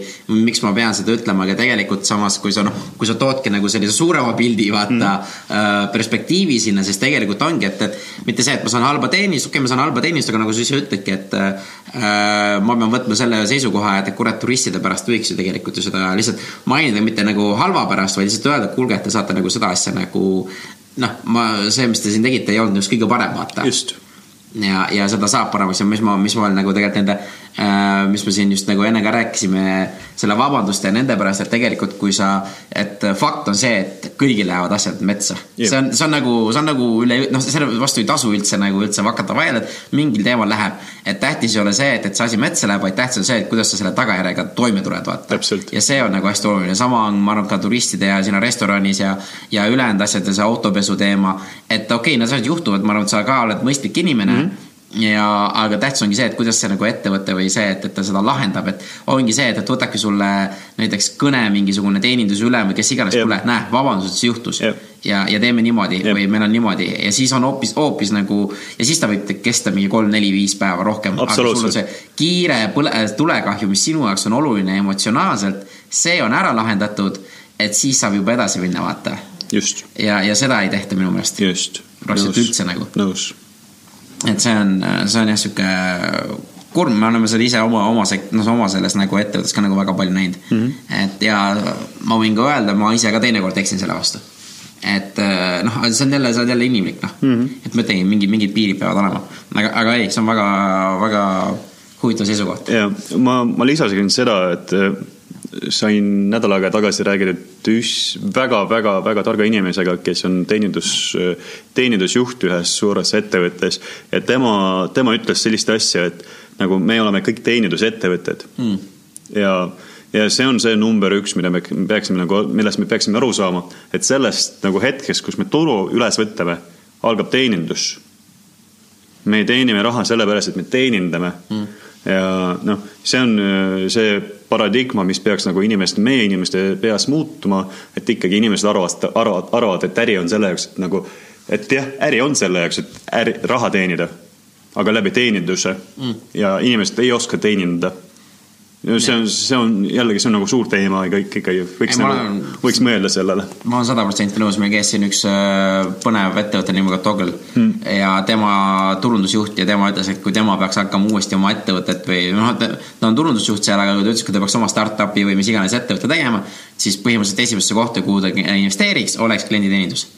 miks ma pean seda ütlema, aga tegelikult samas, kui sa noh, kui sa toodki nagu sellise suurema pildi, vaata mm. perspektiivi sinna, siis tegelikult ongi, et, et mitte see, et ma saan halba teenistust, okei okay,, ma saan halba teenistust, aga nagu sa ise ütledki, et äh, ma pean võtma selle seisukoha, et kurat, turistide pärast võiks ju tegelikult ju seda lihtsalt mainida, mitte nagu halva pärast, vaid lihtsalt öelda, et kuulge, et te saate nagu seda asja nagu noh, ma, see, mis te siin tegite, ei olnud just kõige parem, vaata. Just, ja, ja seda saab paremaks ja mis ma, mis ma olen nagu tegelikult nende mis me siin just nagu enne ka rääkisime, selle vabanduste ja nende pärast, et tegelikult kui sa, et fakt on see, et kõigil lähevad asjad metsa Jep. see on, see on nagu, see on nagu üle, noh, selle vastu ei tasu üldse nagu üldse hakata vaielema, et mingil teemal läheb. et tähtis ei ole see, et, et see asi metsa läheb, vaid tähtis on see, et kuidas sa selle tagajärjega toime tuled, vaata ja see on nagu hästi oluline, sama on, ma arvan, ka turistide ja sina restoranis ja, ja ülejäänud asjad ja see autopesu teema. et okei okay,, need asjad juhtuvad, ma arvan, et sa ka oled mõistlik inimene mm. -hmm ja, aga tähtis ongi see, et kuidas see nagu ettevõte või see, et, et ta seda lahendab, et ongi see, et, et võtabki sulle näiteks kõne mingisugune teeninduse ülem või kes iganes, kuule, näe, vabandust, see juhtus ja, ja teeme niimoodi Jep. või meil on niimoodi ja siis on hoopis, hoopis nagu ja siis ta võib kesta mingi kolm-neli-viis päeva rohkem. aga sul on see kiire põle-, tulekahju, mis sinu jaoks on oluline emotsionaalselt, see on ära lahendatud, et siis saab juba edasi minna, vaata. just, ja, ja seda ei tehta minu meelest. just. Praktiliselt üldse nagu. nõus, et see on, see on jah, sihuke kurb, me oleme seda ise oma, oma sek-, noh, oma selles nagu ettevõttes ka nagu väga palju näinud mm. -hmm. et ja ma võin ka öelda, ma ise ka teinekord eksin selle vastu. et eh, noh, see on jälle, see on jälle inimlik, noh mm -hmm.. et ma ütlengi, mingid, mingid piirid peavad olema, aga, aga ei, see on väga, väga huvitav seisukoht. ja ma, ma lisasin seda, et sain nädal aega tagasi rääkida üs- väga-väga-väga targa inimesega, kes on teenindus, teenindusjuht ühes suures ettevõttes ja tema, tema ütles sellist asja, et nagu me oleme kõik teenindusettevõtted mm. ja ja see on see number üks, mida me peaksime nagu, millest me peaksime aru saama, et sellest nagu hetkest, kus me turu üles võtame, algab teenindus me teenime raha sellepärast, et me teenindame mm.. Ja noh, see on äh, see paradigma, mis peaks nagu inimeste, meie inimeste peas muutuma, et ikkagi inimesed arvavad, arvavad, arvavad, et äri on selle jaoks, et nagu, et jah, äri on selle jaoks, et äri, raha teenida, aga läbi teeninduse mm. ja inimesed ei oska teenindada. See on, see on jällegi, see on nagu suur teema ja kõik ikkagi võiks nagu olen-, võiks mõelda sellele. ma olen sada protsenti nõus, meil käis siin üks äh, põnev ettevõte nimega Toggle hmm. ja tema turundusjuht ja tema ütles, et kui tema peaks hakkama uuesti oma ettevõtet või noh, ta ta on turundusjuht seal, aga ta ütles, kui ta peaks oma startup'i või mis iganes ettevõtte tegema, siis põhimõtteliselt esimesse kohta, kuhu ta investeeriks, oleks klienditeenindus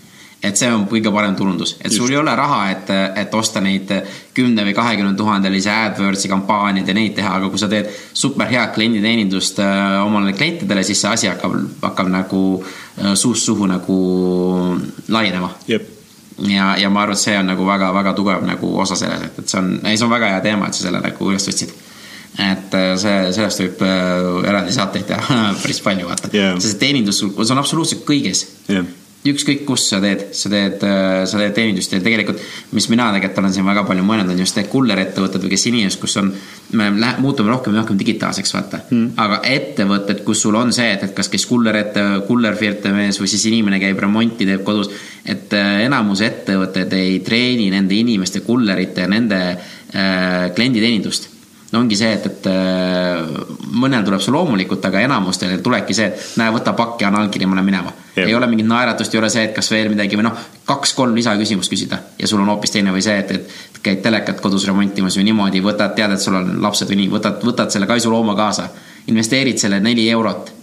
et see on kõige parem turundus, et sul ei ole raha, et, et osta neid kümne või kahekümne tuhandelisi AdWordsi kampaaniaid ja neid teha, aga kui sa teed super head klienditeenindust äh, omale klientidele, siis see asi hakkab, hakkab nagu äh, suust suhu nagu laienema. jep, ja, ja ma arvan, et see on nagu väga-väga tugev nagu osa selles, et, et see on, ei, see on väga hea teema, et sa selle nagu üles võtsid. et äh, see, sellest võib eraldi saateid teha päris palju, vaata Jaa. sest teenindus, see on absoluutselt kõiges jah, ükskõik kus sa teed, sa teed, sa teed teenindust ja tegelikult, mis mina tegelikult olen siin väga palju mõelnud, on just need kullerettevõtted või kes inimesed, kus on, me lähe- muutume rohkem ja rohkem digitaalseks, vaata mm.. aga ettevõtted, kus sul on see, et, et kas kes kullerette, kullerfirte mees või siis inimene käib remonti, teeb kodus. et äh, enamus ettevõtted ei treeni nende inimeste, kullerite ja nende äh, klienditeenindust no ongi see, et, et äh, mõnel tuleb see loomulikult, aga enamustel tulebki see, et näe, võta pakk ja anna allkiri, ma lähen minema. Ei ole mingit naeratust, ei ole see, et kas veel midagi või noh, kaks-kolm lisaküsimust küsida ja sul on hoopis teine või see, et, et käid telekat kodus remontimas või niimoodi, võtad, tead, et sul on lapsed või nii, võtad, võtad selle kaisulooma kaasa, investeerid selle neli eurot,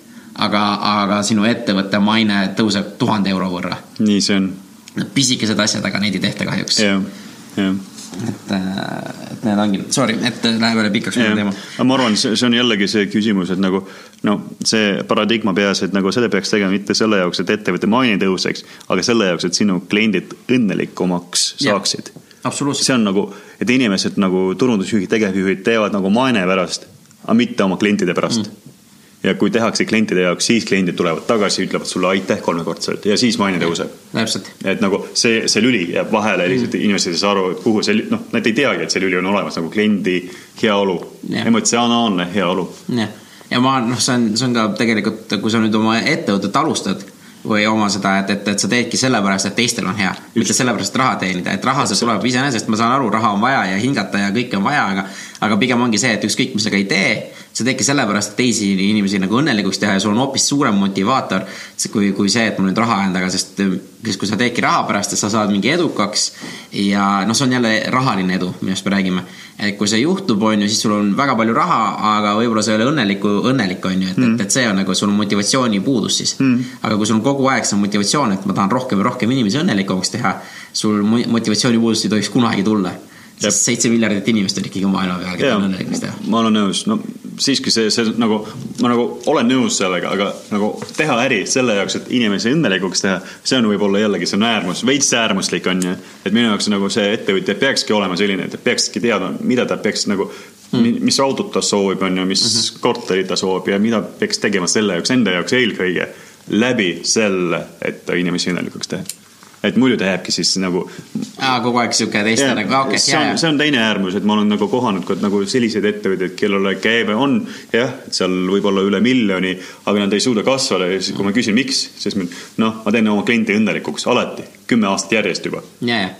aga, aga sinu ettevõtte maine tõuseb tuhande euro võrra. Nii see on. Pisikesed asjad, aga neid ei tehta kahjuks. jah, jah et, et need ongi, sorry, et läheb jälle pikaks see teema. aga ma arvan, see, see on jällegi see küsimus, et nagu no see paradigma peas, et nagu seda peaks tegema mitte selle jaoks, et ettevõtte maine tõuseks, aga selle jaoks, et sinu kliendid õnnelikumaks saaksid. absoluutselt, see on nagu, et inimesed nagu turundusjuhid, tegevjuhid teevad nagu maine pärast, aga mitte oma klientide pärast mm.. Ja kui tehakse klientide jaoks, siis kliendid tulevad tagasi, ütlevad sulle aitäh kolmekordselt ja siis maine tõuseb. täpselt, et nagu see, see lüli jääb vahele lihtsalt mm. inimesed ei saa aru, et kuhu see, noh, nad ei teagi, et see lüli on olemas nagu kliendi heaolu Jah., emotsionaalne heaolu. jah. ja ma, noh, see on, see on ka tegelikult, kui sa nüüd oma ettevõtet alustad või oma seda, et, et, et sa teedki sellepärast, et teistel on hea, mitte sellepärast, et raha teenida, et raha see tuleb iseenesest, ma saan aru, raha on vaja ja hingata ja kõike on vaja, aga aga pigem ongi see, et ükskõik, mis sa ka ei tee, sa teedki sellepärast, et teisi inimesi nagu õnnelikuks teha ja sul on hoopis suurem motivaator, kui, kui see, et mul nüüd raha on taga, sest sest kui sa teedki raha pärast, et sa saad mingi edukaks ja noh, see on jälle rahaline edu, millest me räägime. et kui see juhtub, on ju, siis sul on väga palju raha, aga võib-olla sa ei ole õnneliku, õnnelik, on ju, et mm., et, et see on nagu sul on motivatsiooni puudus siis mm.. aga kui sul on kogu aeg see motivatsioon, et ma tahan rohkem ja rohkem inimesi õnnelikumaks teha, sul mo- motivatsiooni puudust ei tohiks kunagi tulla. Sest seitse miljardit inimest on ikkagi maailma peal, keda on õnnelikuks teha. ma olen nõus, no siiski see, see nagu, ma nagu olen nõus sellega, aga nagu teha äri selle jaoks, et inimesi õnnelikuks teha, see on võib-olla jällegi, see on äärmus, veits äärmuslik on ju. et minu jaoks nagu see ettevõtja peakski olema selline, et ta peakski teadma, mida ta peaks nagu mm., mis autot ta soovib, on ju, mis mm -hmm. korterit ta soovib ja mida peaks tegema selle jaoks, enda jaoks eelkõige läbi selle, et ta inimesi õnnelikuks teha. Et muidu ta jääbki siis nagu kogu aeg sihuke teiste Jaa, nagu, okei, see ja, on, see on teine äärmus, et ma olen nagu kohanud ka nagu selliseid ettevõtteid, kellele käive on jah, seal võib-olla üle miljoni, aga nad ei suuda kasvada ja siis, kui ma küsin, miks, siis noh, ma teen oma klienti õnnelikuks alati, kümme aastat järjest juba.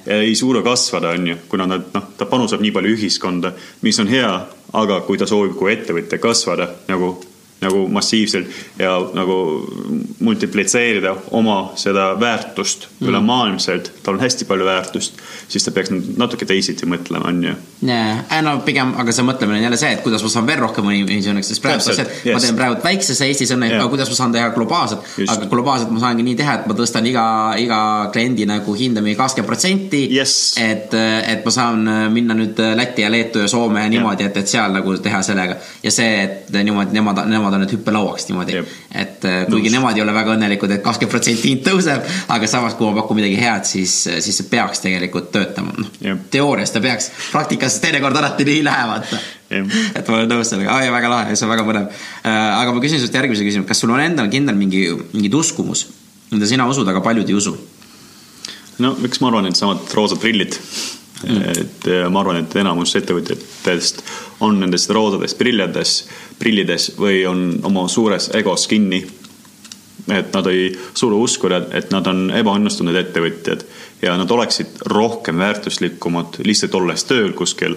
ja ei suuda kasvada, on ju, kuna nad noh, ta panustab nii palju ühiskonda, mis on hea, aga kui ta soovib kui ettevõtja kasvada nagu, nagu massiivselt ja nagu multiplitseerida oma seda väärtust mm. ülemaailmselt, tal on hästi palju väärtust, siis ta peaks natuke teisiti mõtlema, on ju. ja, no pigem, aga see mõtlemine on jälle see, et kuidas ma saan veel rohkem inimesi õnneks, sest praegu see, et ma yes. teen praegu väikses Eestis õnne, aga kuidas ma saan teha globaalselt, aga globaalselt ma saangi nii teha, et ma tõstan iga, iga kliendi nagu hinda mingi kakskümmend protsenti Yes. et, et ma saan minna nüüd Lätti ja Leetu ja Soome ja niimoodi, et, et seal nagu teha sellega ja see, et niimoodi nemad, nemad on need hüppelauaks niimoodi et äh, kuigi Nõus. nemad ei ole väga õnnelikud, et kakskümmend protsenti hind tõuseb, aga samas, kui ma pakun midagi head, siis, siis see peaks tegelikult töötama, noh teoorias ta peaks, praktikas teinekord alati nii ei lähe, vaata. Et ma olen nõus sellega, aa ja väga lahe, see on väga põnev. aga ma küsin sinult järgmise küsimuse, kas sul on endal kindel mingi, mingi uskumus, mida sina usud, aga paljud ei usu? no miks ma arvan, et samad roosad prillid mm.. et ma arvan, et enamus ettevõtjatest on nendes roosadest prillides, prillides või on oma suures egos kinni. et nad ei suuda uskuda, et nad on ebaõnnestunud ettevõtjad ja nad oleksid rohkem väärtuslikumad lihtsalt olles tööl kuskil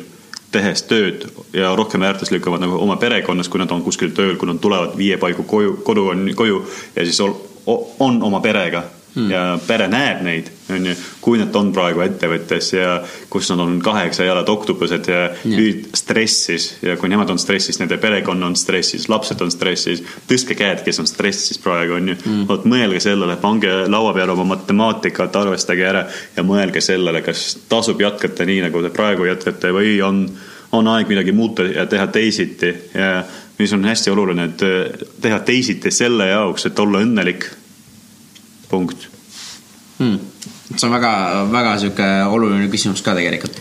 tehes tööd ja rohkem väärtuslikumad nagu oma perekonnas, kui nad on kuskil tööl, kui nad tulevad viie paigu koju, kodu on koju ja siis ol, o- on oma perega hmm. ja pere näeb neid, onju, kui nad on praegu ettevõttes ja kus nad on kaheksa jalad oktopused ja nüüd stressis ja kui nemad on stressis, nende perekond on stressis, lapsed on stressis, tõstke käed, kes on stressis praegu onju mm.. vot mõelge sellele, pange laua peale oma matemaatikat, arvestage ära ja mõelge sellele, kas tasub jätkata nii, nagu te praegu jätkate või on, on aeg midagi muuta ja teha teisiti ja mis on hästi oluline, et eh, teha teisiti selle jaoks, et olla õnnelik. punkt. hmm.. see on väga, väga sihuke oluline küsimus ka tegelikult.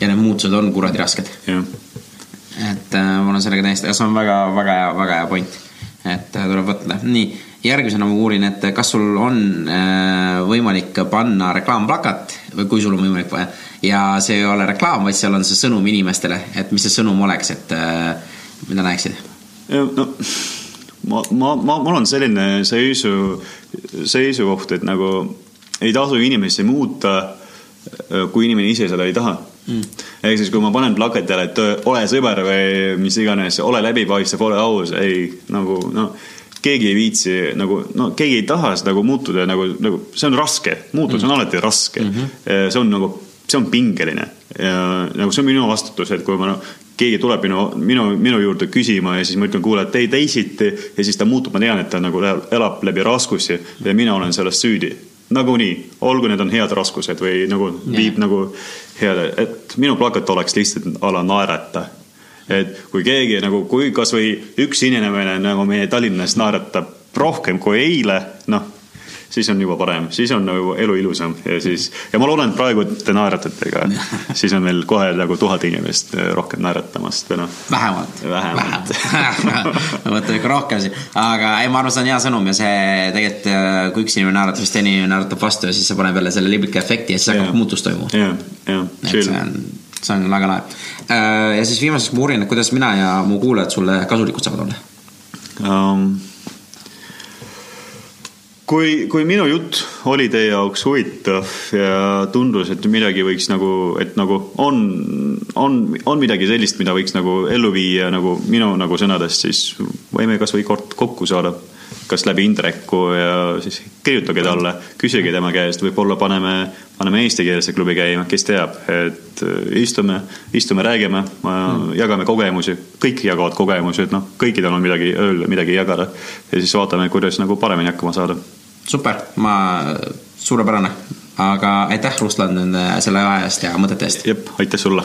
ja need muutused on kuradi rasked. et äh, ma olen sellega täiesti, see on väga, väga hea, väga hea point. et äh, tuleb võtta, nii, järgmisena ma uurin, et kas sul on äh, võimalik panna reklaamplakat või kui sul on võimalik panna ja see ei ole reklaam, vaid seal on see sõnum inimestele, et mis see sõnum oleks, et äh, mida näeksid? no ma, ma, ma, mul on selline seisu, seisukoht, et nagu ei tasu inimesi muuta, kui inimene ise seda ei taha mm.. ehk siis, kui ma panen plakatile, et ole sõber või mis iganes, ole läbipaistev, ole aus, ei nagu noh, keegi ei viitsi nagu no keegi ei taha seda nagu muutuda nagu, nagu see on raske, muutus mm. on alati raske mm. -hmm. see on nagu, see on pingeline ja nagu see on minu vastutus, et kui ma no, keegi tuleb minu, minu, minu juurde küsima ja siis ma ütlen, kuule, et ei teisiti ja siis ta muutub, ma tean, et ta nagu elab läbi raskusi ja mina olen selles süüdi. nagunii, olgu need on head raskused või nagu viib nagu heade, et minu plakat oleks lihtsalt a la naerata. et kui keegi nagu, kui kasvõi üks inimene nagu meie Tallinnas naeratab rohkem kui eile, noh, siis on juba parem, siis on nagu elu ilusam ja siis, ja ma loodan, et praegu te naeratate ka, siis on meil kohe nagu tuhat inimest rohkem naeratamast või noh. vähemalt. Vähemalt. mõtleme ikka rohkem siin, aga ei, ma arvan, see on hea sõnum ja see tegelikult, kui üks inimene naeratab, siis teine inimene naeratab vastu ja siis see paneb jälle selle liblika efekti ja siis hakkab muutus toimuma. jah, jah, et see on, see on väga lahe. ja siis viimaseks ma uurin, et kuidas mina ja mu kuulajad sulle kasulikud saavad olla. um,. kui, kui minu jutt oli teie jaoks huvitav ja tundus, et midagi võiks nagu, et nagu on, on, on midagi sellist, mida võiks nagu ellu viia nagu minu nagu sõnadest, siis võime kasvõi kord kokku saada. Kas läbi Indreku ja siis kirjutage talle, küsige tema käest, võib-olla paneme, paneme eestikeelse klubi käima, kes teab, et äh, istume, istume, räägime, jagame kogemusi, kõik jagavad kogemusi, et noh, kõikidel on midagi öelda, midagi jagada ja siis vaatame, kuidas nagu paremini hakkama saada. super, ma, suurepärane. aga aitäh, Ruslan, selle aja eest ja mõtete eest. jep, aitäh sulle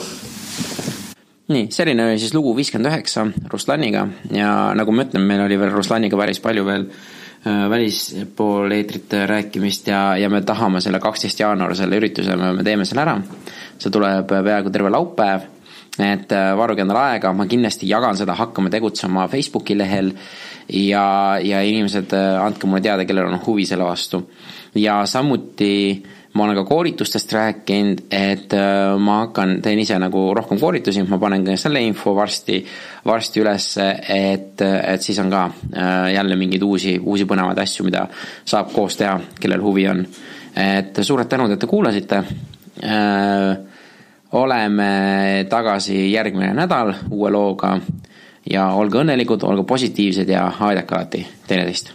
nii, selline oli siis lugu viiskümmend üheksa Ruslaniga ja nagu ma ütlen, meil oli veel Ruslaniga päris palju veel äh, välispool eetrit rääkimist ja, ja me tahame selle kaksteist jaanuar selle ürituse, me, me teeme selle ära. see tuleb peaaegu terve laupäev. et äh, varuge endale aega, ma kindlasti jagan seda, hakkame tegutsema Facebooki lehel ja, ja inimesed, andke mulle teada, kellel on huvi selle vastu. ja samuti ma olen ka koolitustest rääkinud, et äh, ma hakkan, teen ise nagu rohkem koolitusi, ma panen ka selle info varsti, varsti ülesse, et, et siis on ka äh, jälle mingeid uusi, uusi põnevaid asju, mida saab koos teha, kellel huvi on. et suured tänud, et te kuulasite äh, oleme tagasi järgmine nädal uue looga ja olge õnnelikud, olge positiivsed ja aidake alati teineteist